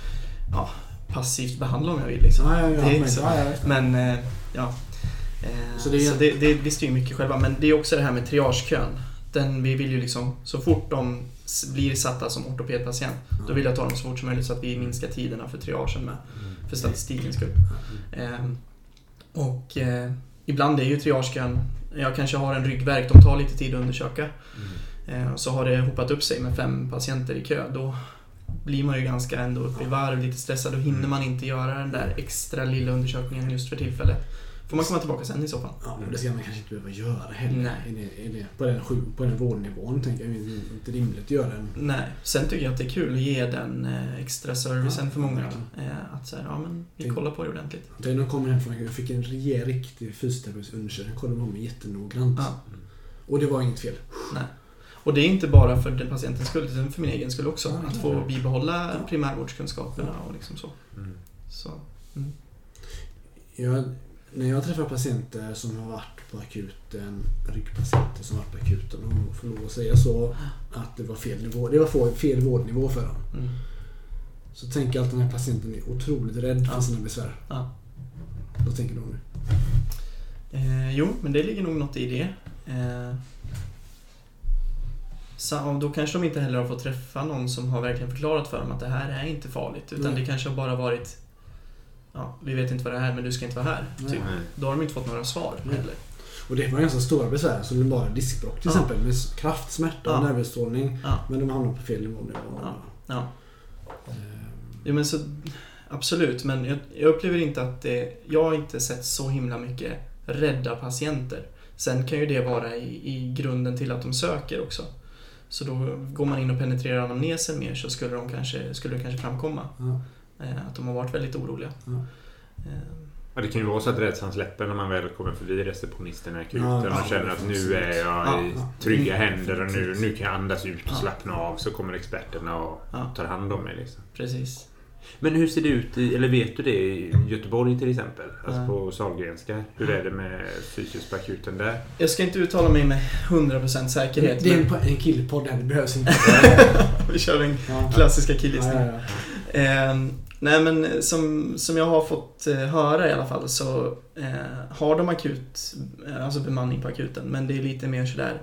ja, passivt behandla om jag vill. Liksom. Ja, ja, ja. Det men, så. ja, ja. Men eh, ja. Så det är- så det, det, vi styr mycket själva. Men det är också det här med triagekön. Den, vi vill ju liksom, så fort de blir satta som ortopedpatient, då vill jag ta dem så fort som möjligt så att vi minskar tiderna för triagen med. För statistikens skull. Ehm, och eh, ibland är ju triagekön, jag kanske har en ryggvärk, de tar lite tid att undersöka. Mm. Eh, så har det hopat upp sig med fem patienter i kö. Då blir man ju ganska ändå uppe i varv, lite stressad. Då hinner man inte göra den där extra lilla undersökningen just för tillfället. Får man komma tillbaka sen i så fall. Ja, och det ska man kanske inte behöva göra heller. Nej. Är det, är det, på, den, på den vårdnivån tänker jag. Det är inte rimligt att göra en... Nej, sen tycker jag att det är kul att ge den eh, extra servicen Ja, för många. verkligen. Eh, att säga, ja men vi Tänk- kollar på det ordentligt. Tänk när jag kommer hem från jag fick en rejäl, riktig fysioterapeutisk undersökning. Kollade på mig jättenoggrant. Ja, Och det var inget fel. nej. Och det är inte bara för den patientens skull, utan för min egen skull också. Ja, Att ja. få bibehålla Ja. primärvårdskunskaperna och liksom så. Mm. så. Jag, när jag träffar patienter som har varit på akuten, ryggpatienter som har varit på akuten och får lov att säga så, att det var fel nivå. Det var fel vårdnivå för dem. Mm. Så tänker jag att den här patienten är otroligt rädd för Ja. sina besvär. Ja. Vad tänker du om det? Eh, jo, men det ligger nog något i det. Eh, så, då kanske de inte heller har fått träffa någon som har verkligen förklarat för dem att det här är inte farligt. Utan Nej. det kanske har bara varit Ja, vi vet inte vad det är men du ska inte vara här. Nej. Typ. Då har de inte fått några svar Nej. heller. Och det var ganska stora besvär, det var diskbråck till Ja. exempel. Med kraft, smärta och Ja. nervutstrålning. Ja, Men de hamnade på fel nivå nu. Ja. ja. Ehm, Jo, men så, absolut, men jag, jag upplever inte att det... Jag har inte sett så himla mycket rädda patienter. Sen kan ju det vara i, i grunden till att de söker också. Så då går man in och penetrerar anamnesen mer så skulle, de kanske, skulle det kanske framkomma Ja. Eh, att de har varit väldigt oroliga. Ja. Eh, Ja, det kan ju vara så att rädslan släpper när man väl kommer förbi receptionisten i akuten Ja, och ja, känner att nu är jag Ja, i trygga Mm. händer och nu, nu kan jag andas ut och slappna av så kommer experterna och tar hand om mig. Liksom. precis. Men hur ser det ut i, eller vet du det i Göteborg till exempel? Alltså på Sahlgrenska. Hur är det med fysios på akuten där? Jag ska inte uttala mig med 100% säkerhet. Det är en, men en killpodd här, det behövs inte. <laughs> vi kör den klassiska Ja, killgissningen. ja, ja. Eh, nej men som, som jag har fått eh, höra i alla fall så eh, har de akut, eh, alltså bemanning på akuten. Men det är lite mer sådär,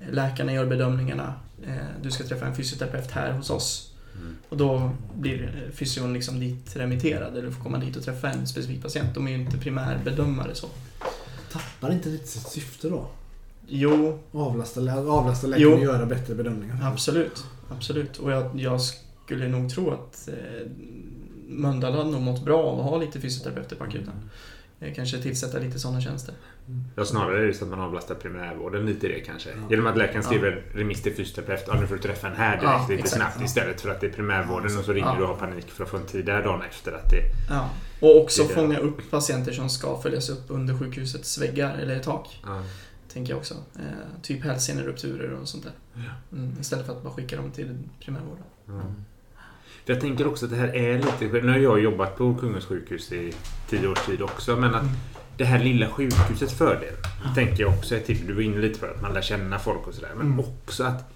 eh, läkarna gör bedömningarna. Eh, du ska träffa en fysioterapeut här hos oss. Mm. Och då blir eh, fysion liksom dit remitterad eller får komma dit och träffa en specifik patient. De är ju inte primärbedömare så. Tappar inte lite sitt syfte då? Jo, Avlasta, avlasta läkaren och göra bättre bedömningar? absolut. Absolut. Och jag, jag skulle nog tro att eh, Mölndal hade nog mått bra av att ha lite fysioterapeuter på akuten. Eh, Kanske tillsätta lite sådana tjänster. Ja, snarare är det så att man avlastar primärvården lite i det kanske. Ja. Genom att läkaren Ja. skriver remiss till fysioterapeut. Ja, nu får du träffa en här direkt Ja, lite exakt. snabbt Ja. istället för att det är primärvården Ja. och så ringer Ja. du och har panik för att få en tid där dagen efter. Att det, Ja. Och också Det fånga upp patienter som ska följas upp under sjukhusets väggar eller tak. ja. Tänker jag också. Eh, typ hälsenerupturer och sånt där. Mm, istället för att bara skicka dem till primärvården. För jag tänker också att det här är lite... Nu har jag jobbat på Kungens sjukhus i tio års tid också, men att Mm. det här lilla sjukhusets fördel, tänker jag också är till. Du var inne lite på att man lär känna folk och sådär. Men Mm. också att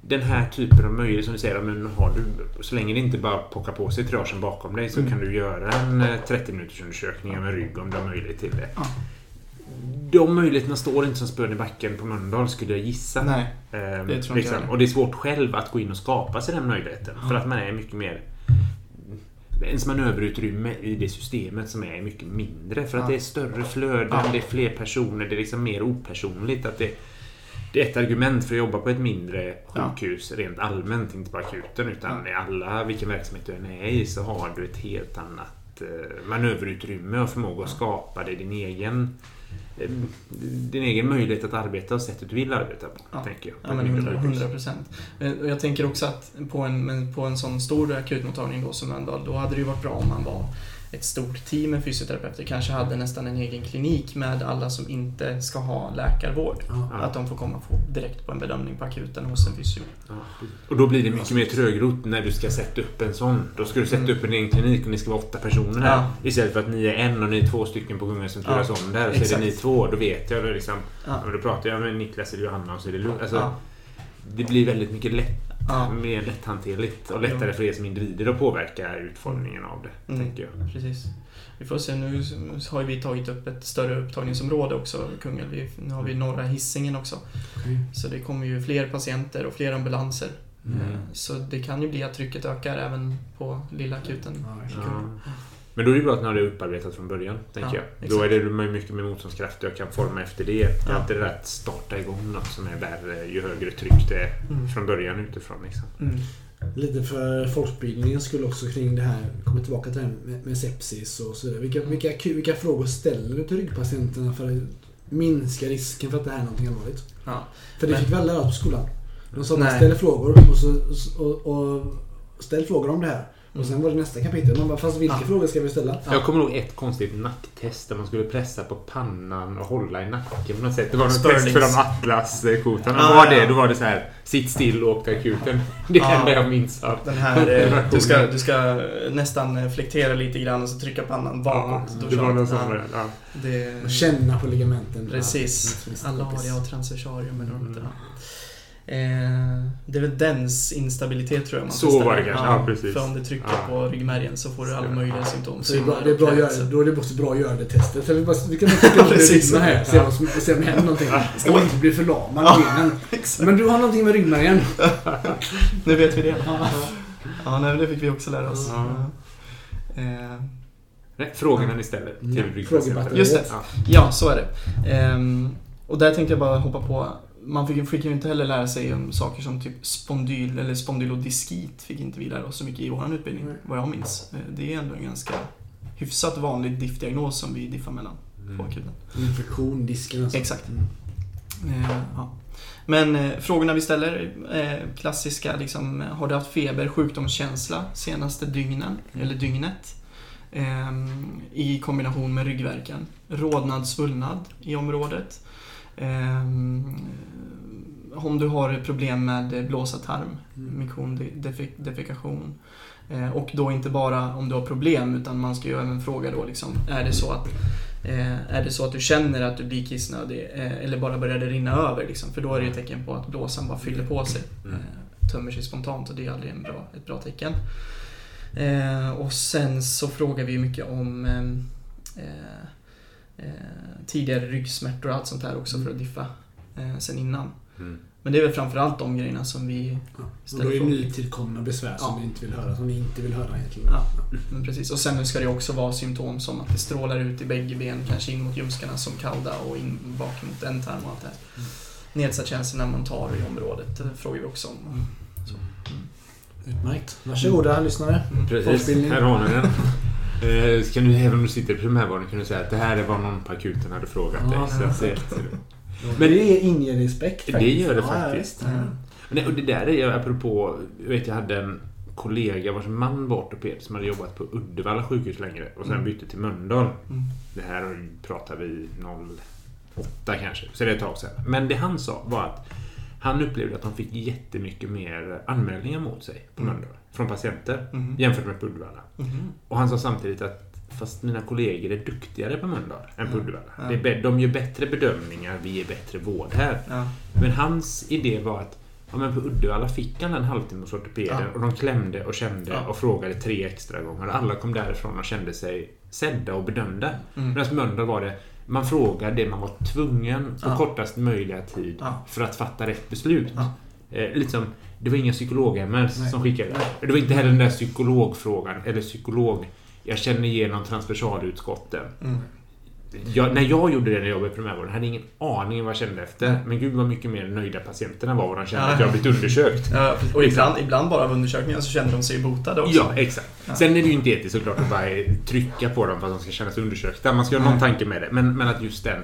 den här typen av möjlighet som du säger, men har du, så länge det inte bara pockar på sig triagen bakom dig så Mm. kan du göra en eh, 30 minuters undersökning med rygg om du har möjlighet till det. De möjligheterna står inte som spön i backen på Mölndal skulle jag gissa. Nej. Ehm, det tror inte jag och det är svårt själv att gå in och skapa sig den möjligheten. För Ja. att man är mycket mer... Ens manöverutrymme i det systemet som är mycket mindre. För att Ja. det är större flöden, Ja. det är fler personer, det är liksom mer opersonligt. Att det, det är ett argument för att jobba på ett mindre sjukhus rent allmänt, inte bara akuten. Utan i alla, vilken verksamhet du än är i, så har du ett helt annat eh, manöverutrymme och förmåga att skapa dig din egen din egen möjlighet att arbeta och sättet du vill arbeta på, Ja. tänker jag. Ja, men 100, 100 procent. Och jag tänker också att på en, på en sån stor akutmottagning då som Mölndal, då hade det ju varit bra om man var ett stort team med fysioterapeuter. Kanske hade nästan en egen klinik med alla som inte ska ha läkarvård. Ja. Att de får komma och få direkt på en bedömning på akuten hos en fysio. Ja, och då blir det mycket mer trögrott när du ska sätta upp en sån. Då ska du sätta Mm. upp en egen klinik och ni ska vara åtta personer här. Ja. Istället för att ni är en och ni är två stycken på Gunga som turas om där. Så är det ni två. Då vet jag. Då, liksom, då pratar jag med Niklas eller Johanna och så är det lugnt. Alltså. Det blir väldigt mycket lätt, Ja. mer lätthanterligt och lättare för er som individer att påverka utformningen av det. Mm. Tänker jag. Precis. Vi får se, nu har vi tagit upp ett större upptagningsområde också, Kungälv. Vi- Nu har vi norra Hisingen också. Okej. Så det kommer ju fler patienter och fler ambulanser. Mm. Så det kan ju bli att trycket ökar även på lilla akuten. Ja. Men då är det bra att ni har det upparbetat från början, tänker Ja, jag. exakt. Då är det man mycket mer motståndskraft och kan forma efter det. Det är Ja. alltid det där att starta igång något som är värre ju högre tryck det är Mm. från början utifrån. Liksom. Mm. Lite för folkbildningens skull också kring det här, kommer tillbaka till det här med, med sepsis och så vidare. Vilka, vilka, vilka frågor ställer du till ryggpatienterna för att minska risken för att det här är någonting allvarligt? Ja. För det Men- fick vi alla lära oss på skolan. De sa att man ställer frågor och, så, och, och ställ frågor om det här. Och sen var det nästa kapitel. Man bara, fast vilka Ja. frågor ska vi ställa? Ja. Jag kommer ihåg ett konstigt nacktest där man skulle pressa på pannan och hålla i nacken på något sätt. Det var något test för de atlaskotarna. Ah, var det, då var det så här, sitt still och åk till akuten. Det är Ja. enda jag minns av. Den här, eh, du ska, du ska nästan eh, flektera lite grann och så trycka pannan bakåt. Då det var du. någon sån Ja, ja. det, känna på ligamenten. Precis. Ja, Alaria och transversarium eller Mm. något där. Eh, det är väl dens instabilitet tror jag man Så var det kanske, ja, precis. För om du trycker Ja. på ryggmärgen så får du alla möjliga symptom. Så det är bra, det är bra göra, då är det också bra att göra det testet. Så vi, bara, vi kan bara trycka på Precis. ryggen här se, vad som, se om det händer någonting. Ska man inte bli förlamad av benen. Men du har någonting med ryggmärgen. <laughs> Nu vet vi det. Ja. Ja, nej, det fick vi också lära oss. Ja. Eh, Nej, frågorna ni ställer Mm. till. Frågebatteriet. Just det. Ja. Ja, så är det. Ehm, och där tänkte jag bara hoppa på. Man fick, fick ju inte heller lära sig om saker som typ spondyl eller spondylodiskit fick inte vi lära oss så mycket i vår utbildning, Nej. vad jag minns. Eh, Det är ändå en ganska hyfsat vanlig diff-diagnos som vi diffar mellan på Mm. akuten. Infektion, disken alltså. Exakt. Mm. Eh, ja. Men eh, frågorna vi ställer, eh, klassiska liksom, har du haft feber, sjukdomskänsla senaste dygnen, eller dygnet? Ehm, I kombination med ryggverkan. Rodnad, svullnad i området. Ehm, om du har problem med blåsa tarm, Mm. defek- defekation. Eh, och då inte bara om du har problem utan man ska ju även fråga då liksom, är det så att Eh, är det så att du känner att du blir kissnödig eh, eller bara börjar det rinna över liksom, för då är det ju ett tecken på att blåsan bara fyller på sig. Mm. Eh, tömmer sig spontant och det är aldrig en bra, ett bra tecken. Och sen så frågar vi mycket om eh, tidigare ryggsmärtor och allt sånt här också för att diffa eh, sen innan. Mm. Men det är väl framförallt de grejerna som vi Ja. Och Ställ då är det frågor. nytillkomna besvär som Ja. vi inte vill höra. Som vi inte vill höra egentligen. Ja. Men precis. Och sen ska det också vara symptom som att det strålar ut i bägge ben, kanske in mot ljumskarna som kauda och in bak mot ändtarm och allt det här. Mm. Nedsatt känsla när man tar i området, det frågar vi också om. Så. Utmärkt. Varsågoda lyssnare. Mm. Precis, här har ni den. <laughs> Eh, Ska du, även om du sitter i primärvården, kan du säga att det här är vad någon på akuten hade frågat dig. Ja, det, Men det inger respekt Det faktiskt. gör det Ja, faktiskt. ja, ja. Nej, och det där är ju apropå, jag vet jag hade en kollega vars man var ortoped som hade jobbat på Uddevalla sjukhus längre och sen Mm. bytte till Mölndal. Mm. Det här pratar vi 08 kanske, så det är ett tag sedan. Men det han sa var att han upplevde att de fick jättemycket mer anmälningar mot sig på Mm. Mölndal. Från patienter Mhm. jämfört med på Uddevalla. Mhm. Och han sa samtidigt att fast mina kollegor är duktigare på Mölndal än på. Uddevalla. Ja. De gör bättre bedömningar, vi ger bättre vård här. Ja. Men hans idé var att ja, men på Uddevalla fick han en halvtimme hos ortopeden Ja. och de klämde och kände Ja. och frågade tre extra gånger. Alla kom därifrån och kände sig sedda och bedömda. Mm. Medan Mölndal var det man frågade det man var tvungen på Ja. kortast möjliga tid Ja. för att fatta rätt beslut. Ja. Eh, lite som, det var inga psykolog-MR Nej. som skickade. Nej. Det var inte heller den där psykologfrågan, eller psykolog... Jag känner igenom transversalutskotten. Mm. Jag, när jag gjorde det när jag jobbade i primärvården hade jag ingen aning om vad jag kände efter. Men gud vad mycket mer nöjda patienterna var och de kände Ja. att jag blivit undersökt. Ja, och ibland, ibland bara av undersökningen så känner de sig botade också. Ja, exakt. Ja. Sen är det ju inte etiskt såklart att bara trycka på dem för att de ska känna sig undersökta. Man ska ha någon tanke med det. Men, men att just den...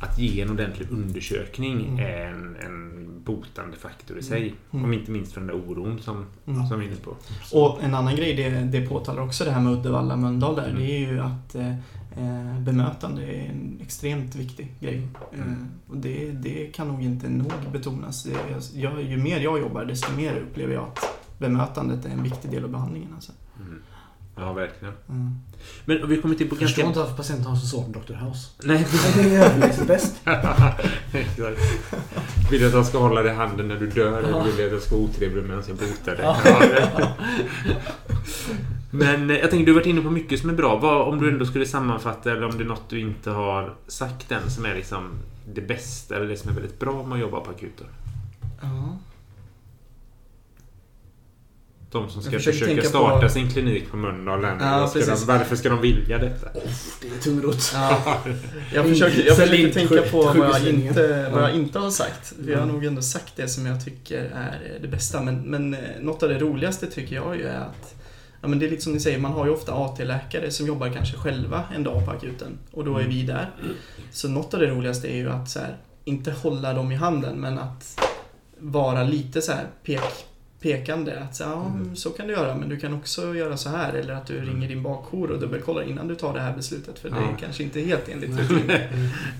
Att ge en ordentlig undersökning Mm. är en, en botande faktor i sig. Mm. Om inte minst för den där oron som, Mm. som vi är inne på. Och en annan grej, det, det påtalar också det här med Uddevalla Mölndal där, Mm. det är ju att eh, eh, bemötande är en extremt viktig grej. Eh, Mm. och det, det kan nog inte nog betonas. Jag, jag, ju mer jag jobbar, desto mer upplever jag att bemötandet är en viktig del av behandlingen. Alltså. Mm. Ja, verkligen. Mm. Men vi kommer till på Jag förstår ganska... inte varför patienten har så svårt med Dr. House. Nej, Det är överlägset bäst. <laughs> Vill du att jag ska hålla dig i handen när du dör? Ja. Eller vill du att jag ska vara otrevlig medan jag botar dig? <laughs> <laughs> Men eh, jag tänker, du har varit inne på mycket som är bra. Vad, om du ändå skulle sammanfatta, eller om det är något du inte har sagt än, som är liksom det bästa, eller det som är väldigt bra med att jobba på akuten? Ja. De som ska försöka tänka starta på- sin klinik på Mölndal. än, Ja, varför ska de vilja detta? Det är tungrot. Ja. <laughs> Jag försöker, jag försöker tänka på vad jag, inte, vad jag Ja. inte har sagt. Vi har Mm. nog ändå sagt det som jag tycker är det bästa. Men, men eh, något av det roligaste tycker jag ju är att Ja, men det är lite som ni säger, man har ju ofta AT-läkare som jobbar kanske själva en dag på akuten. Och då är vi där. Så något av det roligaste är ju att så här, inte hålla dem i handen, men att vara lite så här pek, pekande. Att så, här, ja, Mm. så kan du göra, men du kan också göra så här. Eller att du ringer din bakjour och dubbelkollar innan du tar det här beslutet. För det Ja. är kanske inte helt enligt rutin.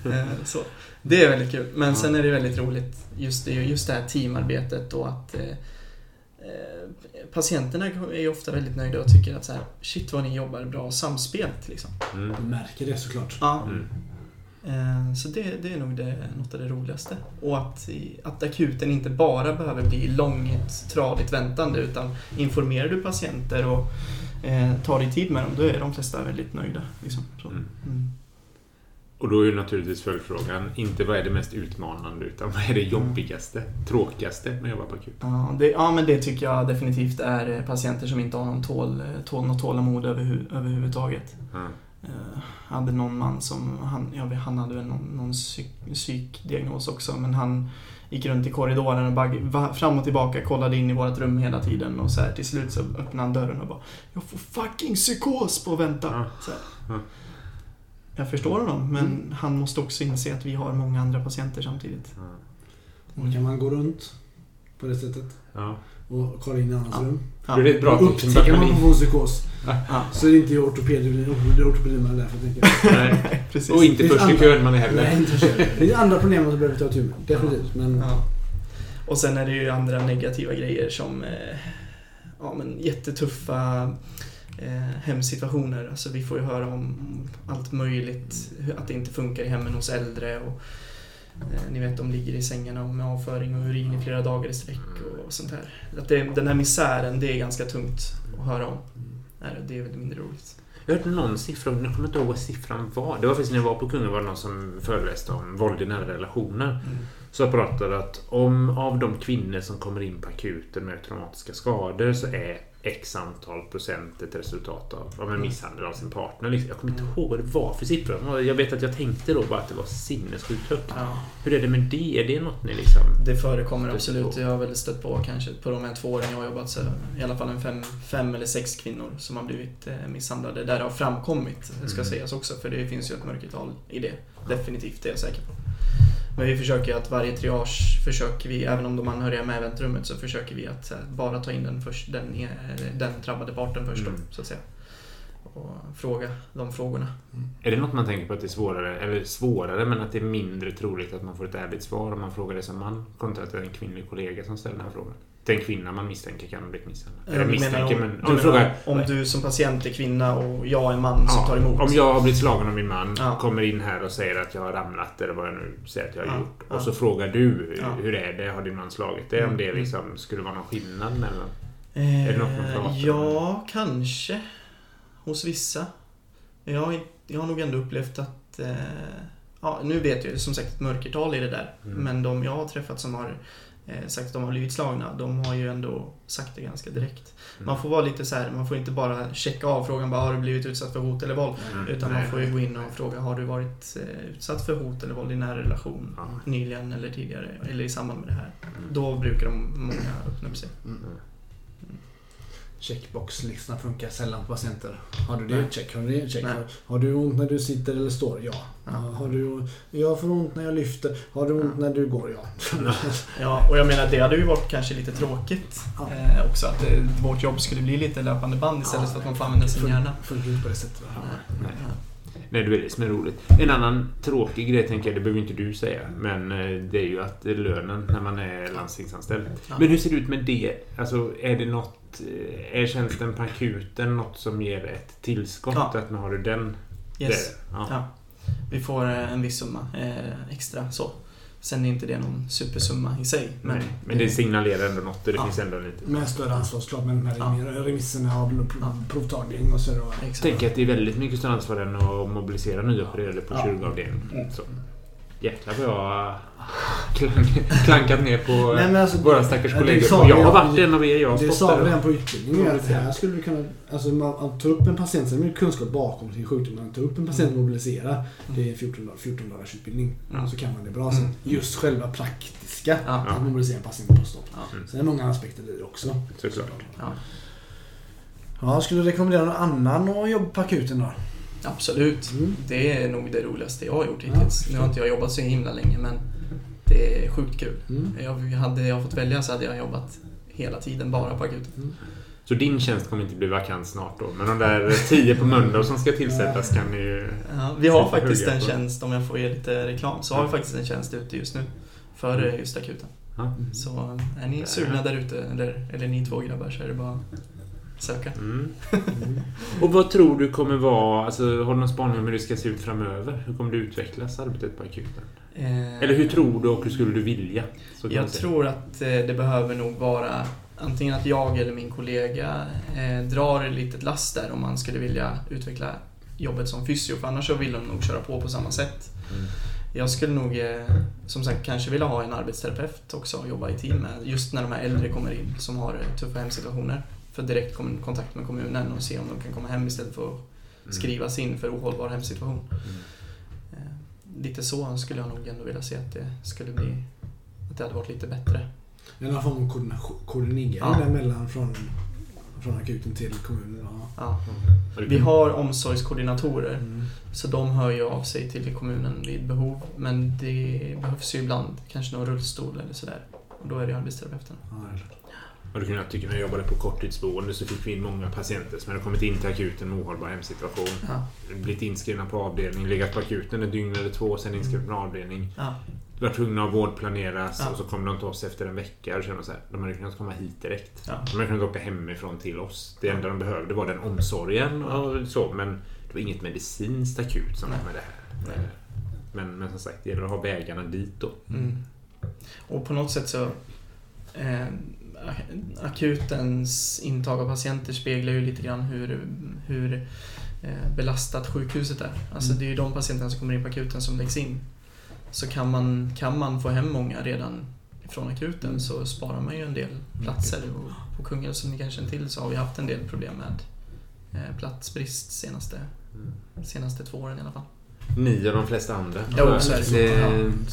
Eh, så. Det är väldigt kul. Men sen är det väldigt roligt just det, just det här teamarbetet och att eh, patienterna är ofta väldigt nöjda och tycker att så här, shit vad ni jobbar bra samspelt liksom. Mm. Du märker det såklart. Ja. Mm. Eh, Så det, det är nog det, något av det roligaste. Och att, att akuten inte bara behöver bli långt, tradigt väntande utan informerar du patienter och eh, tar dig tid med dem, då är de flesta väldigt nöjda. Liksom. Så. Mm. Mm. Och då är ju naturligtvis följdfrågan inte vad är det mest utmanande utan vad är det jobbigaste, tråkigaste med att jobba på akut? Ja, det, ja, men det tycker jag definitivt är eh, patienter som inte har någon tål, eh, tål, något tålamod överhu, överhuvudtaget. Ja. Eh, hade någon man som, han, jag vet, han hade väl någon, någon psyk, psykdiagnos också, men han gick runt i korridoren och bara fram och tillbaka, kollade in i vårt rum hela tiden och så här, till slut så öppnade han dörren och bara Jag får fucking psykos på att vänta. Ja. Jag förstår honom, men han måste också inse att vi har många andra patienter samtidigt. Ja. Och kan man gå runt på det sättet Ja. och kolla in i annans Ja. rum. Ja. Då är det ett bra Och tips. upptäcker man att man får en psykos Ja, så är det inte ortopeden ortopeden man är där för tänker jag. <laughs> Nej. <laughs> precis. Och inte Det först i kön man är heller. Nej, inte. Det är andra problem som du behöver ta tur med. Definitivt. Men Ja. Och sen är det ju andra negativa grejer som eh, ja, men jättetuffa eh, hemsituationer. Alltså vi får ju höra om allt möjligt, att det inte funkar i hemmen hos äldre. Och, eh, ni vet, de ligger i sängarna med avföring och urin i flera dagar i sträck och sånt här. Att det, den här misären, det är ganska tungt att höra om. Det är väldigt mindre roligt. Jag hörde någon siffra, jag kommer inte ihåg vad siffran var. Det var faktiskt när jag var på Kungen var det någon som föreläste om våld i nära relationer. Så jag pratade att om av de kvinnor som kommer in på akuten med traumatiska skador så är X antal procent ett resultat av, av en misshandel av sin partner. Liksom. Jag kommer inte ihåg vad det var för siffror. Jag vet att jag tänkte då bara att det var sinnessjukt högt. Ja. Hur är det med det? Är det något ni liksom... Det förekommer absolut. på. Jag har väl stött på kanske på de här två åren jag har jobbat så i alla fall en fem, fem eller sex kvinnor som har blivit eh, misshandlade. Där det har framkommit, ska Mm. sägas också, för det finns ju ett mörkertal i det. Definitivt, det är jag säker på. Men vi försöker att varje triage försöker vi, även om de anhöriga är med i väntrummet, så försöker vi att eh, bara ta in den, först, den, eh, den drabbade parten först då, Mm. så att säga. Och fråga de frågorna. Är det något man tänker på att det är svårare, eller svårare, men att det är mindre troligt att man får ett ärligt svar om man frågar det som man kontra att det är en kvinnlig kollega som ställer den här frågan? Den kvinna man misstänker kan ha blivit misshandlad. Eh, Eller misstänker, om, men... du Om du frågar... om du som patient är kvinna och jag är man som Ja, tar emot. Om jag har blivit slagen av min man, Ja. kommer in här och säger att jag har ramlat eller vad jag nu säger att jag har Ja, gjort. Och så frågar du, hur är det? Har din man slagit dig? Om Mm, det mm. liksom skulle vara någon skillnad mellan... Eh, Är det något man pratar Ja, kanske. Hos vissa. Jag har, jag har nog ändå upplevt att... Eh, ja, nu vet jag ju som sagt ett mörkertal i det där. Mm. Men de jag har träffat som har eh, sagt att de har blivit slagna, de har ju ändå sagt det ganska direkt. Mm. Man får vara lite så här, man får inte bara checka av frågan bara har du blivit utsatt för hot eller våld? Mm. Utan Nej. man får ju gå in och fråga har du varit eh, utsatt för hot eller våld i nära relation Ja. nyligen eller tidigare eller i samband med det här? Mm. Då brukar de många öppna upp sig. Checkbox-listorna funkar sällan på patienter. Har du det? Nej. Check. Har du det? Check. Nej. Har, du ont när du sitter eller står? Ja. Ja. Har du, jag får ont när jag lyfter. Har du ont Ja. när du går? Ja. Ja, och jag menar det hade ju varit kanske lite tråkigt Ja. eh, också att eh, vårt jobb skulle bli lite löpande band istället för att man får använda sin hjärna. Funkar inte på det sättet. Nej. Nej, det är det som är roligt. En annan tråkig grej tänker jag, det behöver inte du säga, men eh, det är ju att är lönen när man är landstingsanställd. Men hur ser det ut med det? Alltså, är det något... eh, Är tjänsten på akuten något som ger ett tillskott? Ja. Att man har du den Yes. där? Ja. Ja. Vi får eh, en viss summa eh, extra så. Sen är inte det någon supersumma i sig. Men, Men, men det signalerar ändå något och det Ja. finns ändå lite... Med större ansvarskrav med de här Ja. remi- remisserna av provtagning och så. Då. Exakt. Tänker att det är väldigt mycket större ansvar än att mobilisera nyopererade på Ja. kirurgavdelningen. Mm. Jäklar vad jag klankat ner på Nej, men alltså, våra stackars det kollegor. sa Och jag vi- har varit en av er. Jag har Det sa vi redan på utbildningen att här skulle du kunna... Alltså man, man tar upp en patient, sen är det kunskap bakom sin sjukdom. Man tar upp en patient och mobiliserar. Det är 14, dag- 14 dagars utbildning. Mm. Så kan man det bra. Sen Mm. just själva praktiska, Ja. att mobilisera en patient på stopp. Ja. Sen är det många aspekter i det också. Såklart. Ja. Ja, skulle du rekommendera någon annan att jobba på akuten då? Absolut. Mm. Det är nog det roligaste jag har gjort Ja, hittills. nu har inte jag jobbat så himla länge men det är sjukt kul. Mm. Jag, hade jag fått välja så hade jag jobbat hela tiden bara på akuten. Så din tjänst kommer inte bli vakant snart då. Men de där tio på Mölndal som ska tillsättas kan ni ju... Ja, vi har faktiskt en tjänst, om jag får ge lite reklam, så har vi faktiskt en tjänst ute just nu. För Mm. just akuten. Ja. Så är ni sugna där ute, eller, eller ni två grabbar, så är det bara att söka. Mm. Mm. Och vad tror du kommer vara... Alltså, har du någon spaning om hur det ska se ut framöver? Hur kommer det utvecklas, arbetet på akuten? Eh, Eller hur tror du och hur skulle du vilja? Jag tror att eh, det behöver nog vara antingen att jag eller min kollega eh, drar ett litet last där om man skulle vilja utveckla jobbet som fysio, för annars så vill de nog köra på på samma sätt. Mm. Jag skulle nog, som sagt, kanske vilja ha en arbetsterapeut också och jobba i team med. Just när de här äldre kommer in som har tuffa hemsituationer. För direkt kontakt med kommunen och se om de kan komma hem istället för att Mm. skrivas in för ohållbar hemsituation. Mm. Lite så skulle jag nog ändå vilja se att det skulle bli, att det hade varit lite bättre. En form av koordinering Ja. däremellan från, från akuten till kommunen. Ja. Det Vi har omsorgskoordinatorer, Mm. så de hör ju av sig till kommunen vid behov. Men det behövs ju ibland kanske någon rullstol eller sådär. Och då är det arbetsterapeuterna. Ja, Och kunde jag tycka när jag jobbade på korttidsboende så fick vi in många patienter som hade kommit in till akuten med ohållbar hemsituation. Ja. Blivit inskrivna på avdelning, legat på akuten ett dygn eller två, sen inskrivna på avdelning. Ja. Var tvungna att vårdplaneras Ja. och så kom de till oss efter en vecka och kände så här, de hade kunnat komma hit direkt. Ja. De hade kunnat åka hemifrån till oss. Det enda de behövde var den omsorgen och så, men det var inget medicinskt akut som Nej. med det här. Nej. Men, men som sagt, det gäller att ha vägarna dit då. Mm. Och på något sätt så... Eh, akutens intag av patienter speglar ju lite grann hur, hur eh, belastat sjukhuset är. Alltså Mm. det är ju de patienterna som kommer in på akuten som läggs in. Så kan man, kan man få hem många redan från akuten Mm. så sparar man ju en del platser. Och på Kungälv som ni kanske känner till så har vi haft en del problem med eh, platsbrist senaste, senaste två åren i alla fall. Ni och de flesta andra. Ja. Det.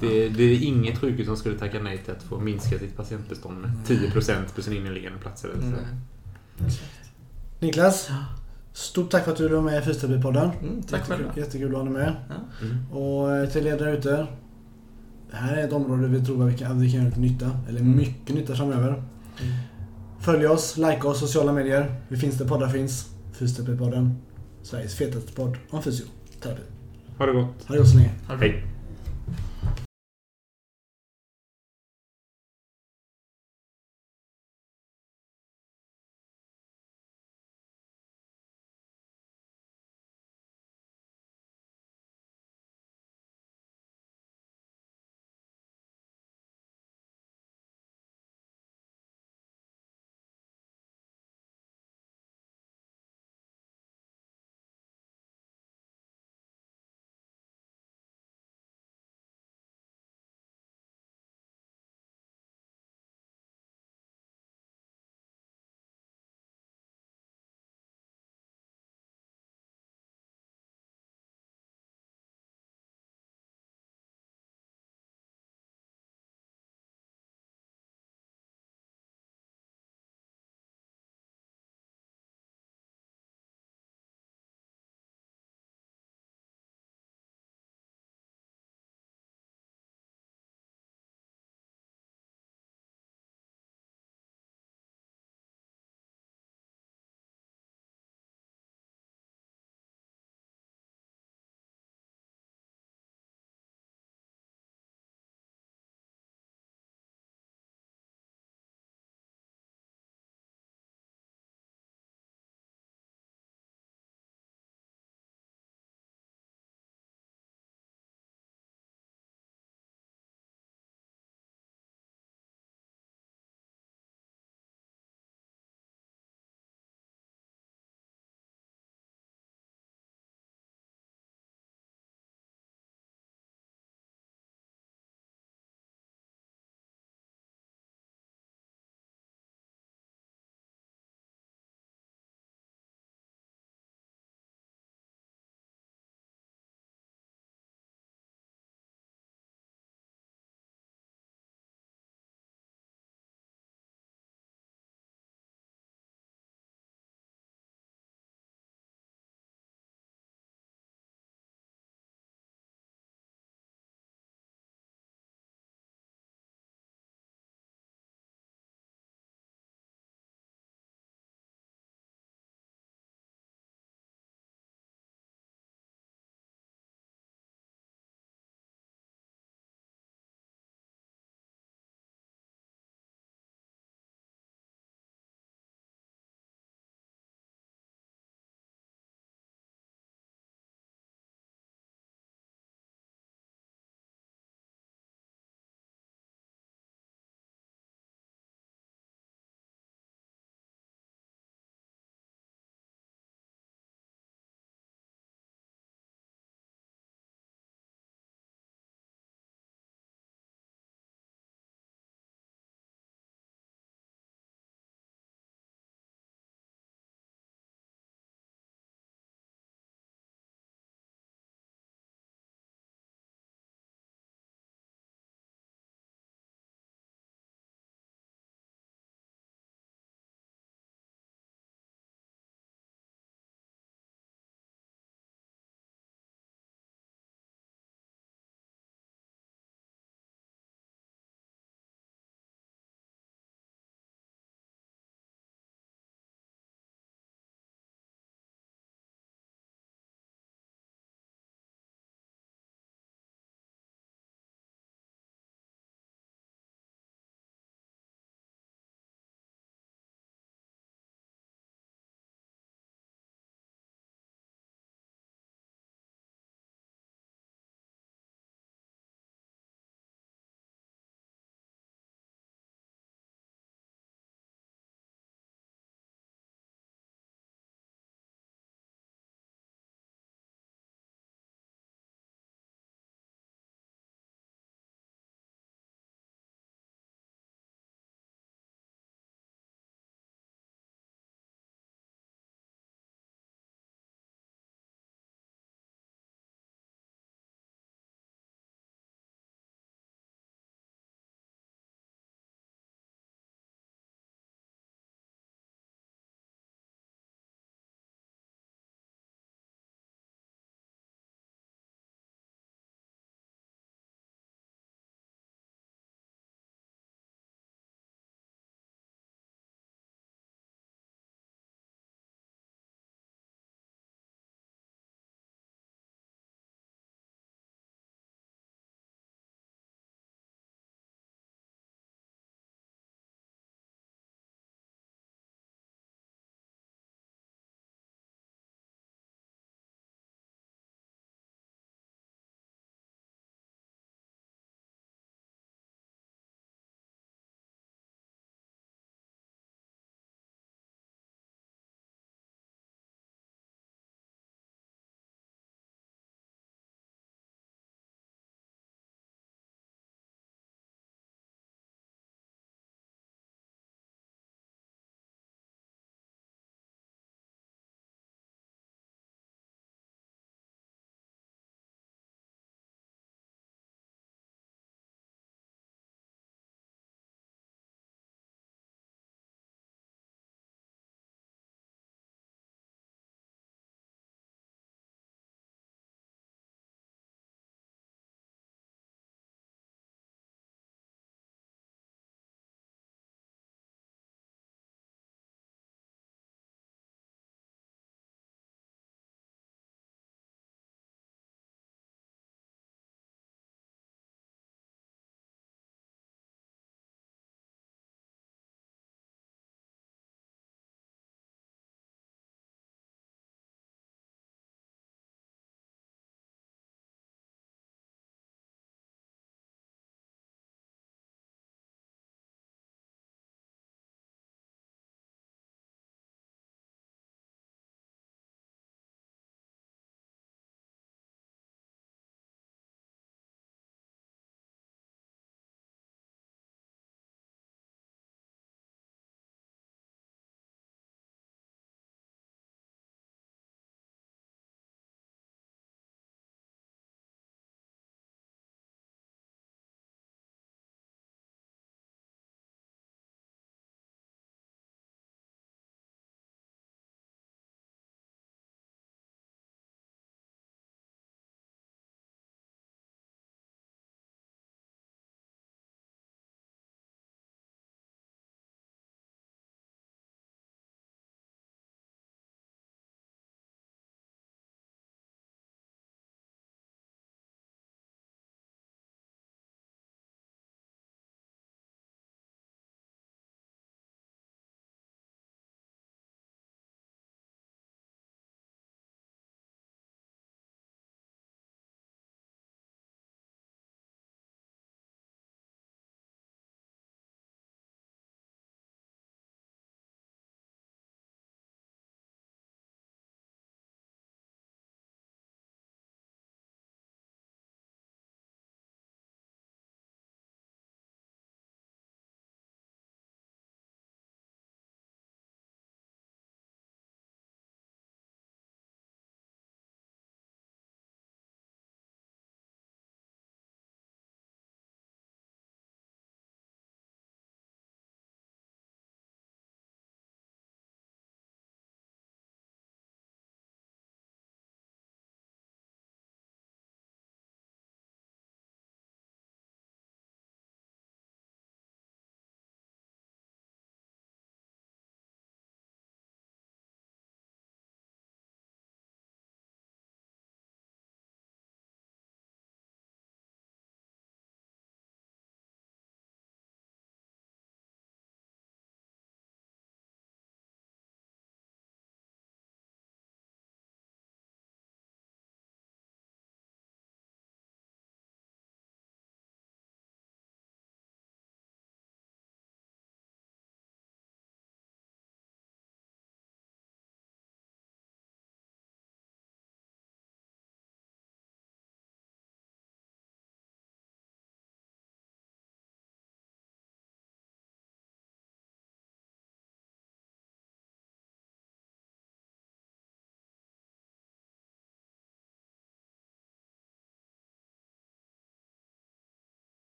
det, det är inget sjukhus som skulle tacka nej till att få minska sitt patientbestånd med 10% på sina inneliggande platser. eller så. Mm. Niklas, stort tack för att du var med i Fysioterapipodden. Mm, tack själva. Jättekul att ha dig med. Ja. Mm. Och eh, till er där ute. Det här är ett område vi tror att vi kan, att vi kan göra lite nytta. Eller Mm. mycket nytta framöver. Mm. Följ oss, like oss, sociala medier. Vi finns där poddar finns. Fysioterapipodden. Sveriges fetaste podd om fysioterapi. Ha det gott. Ha det gott så länge.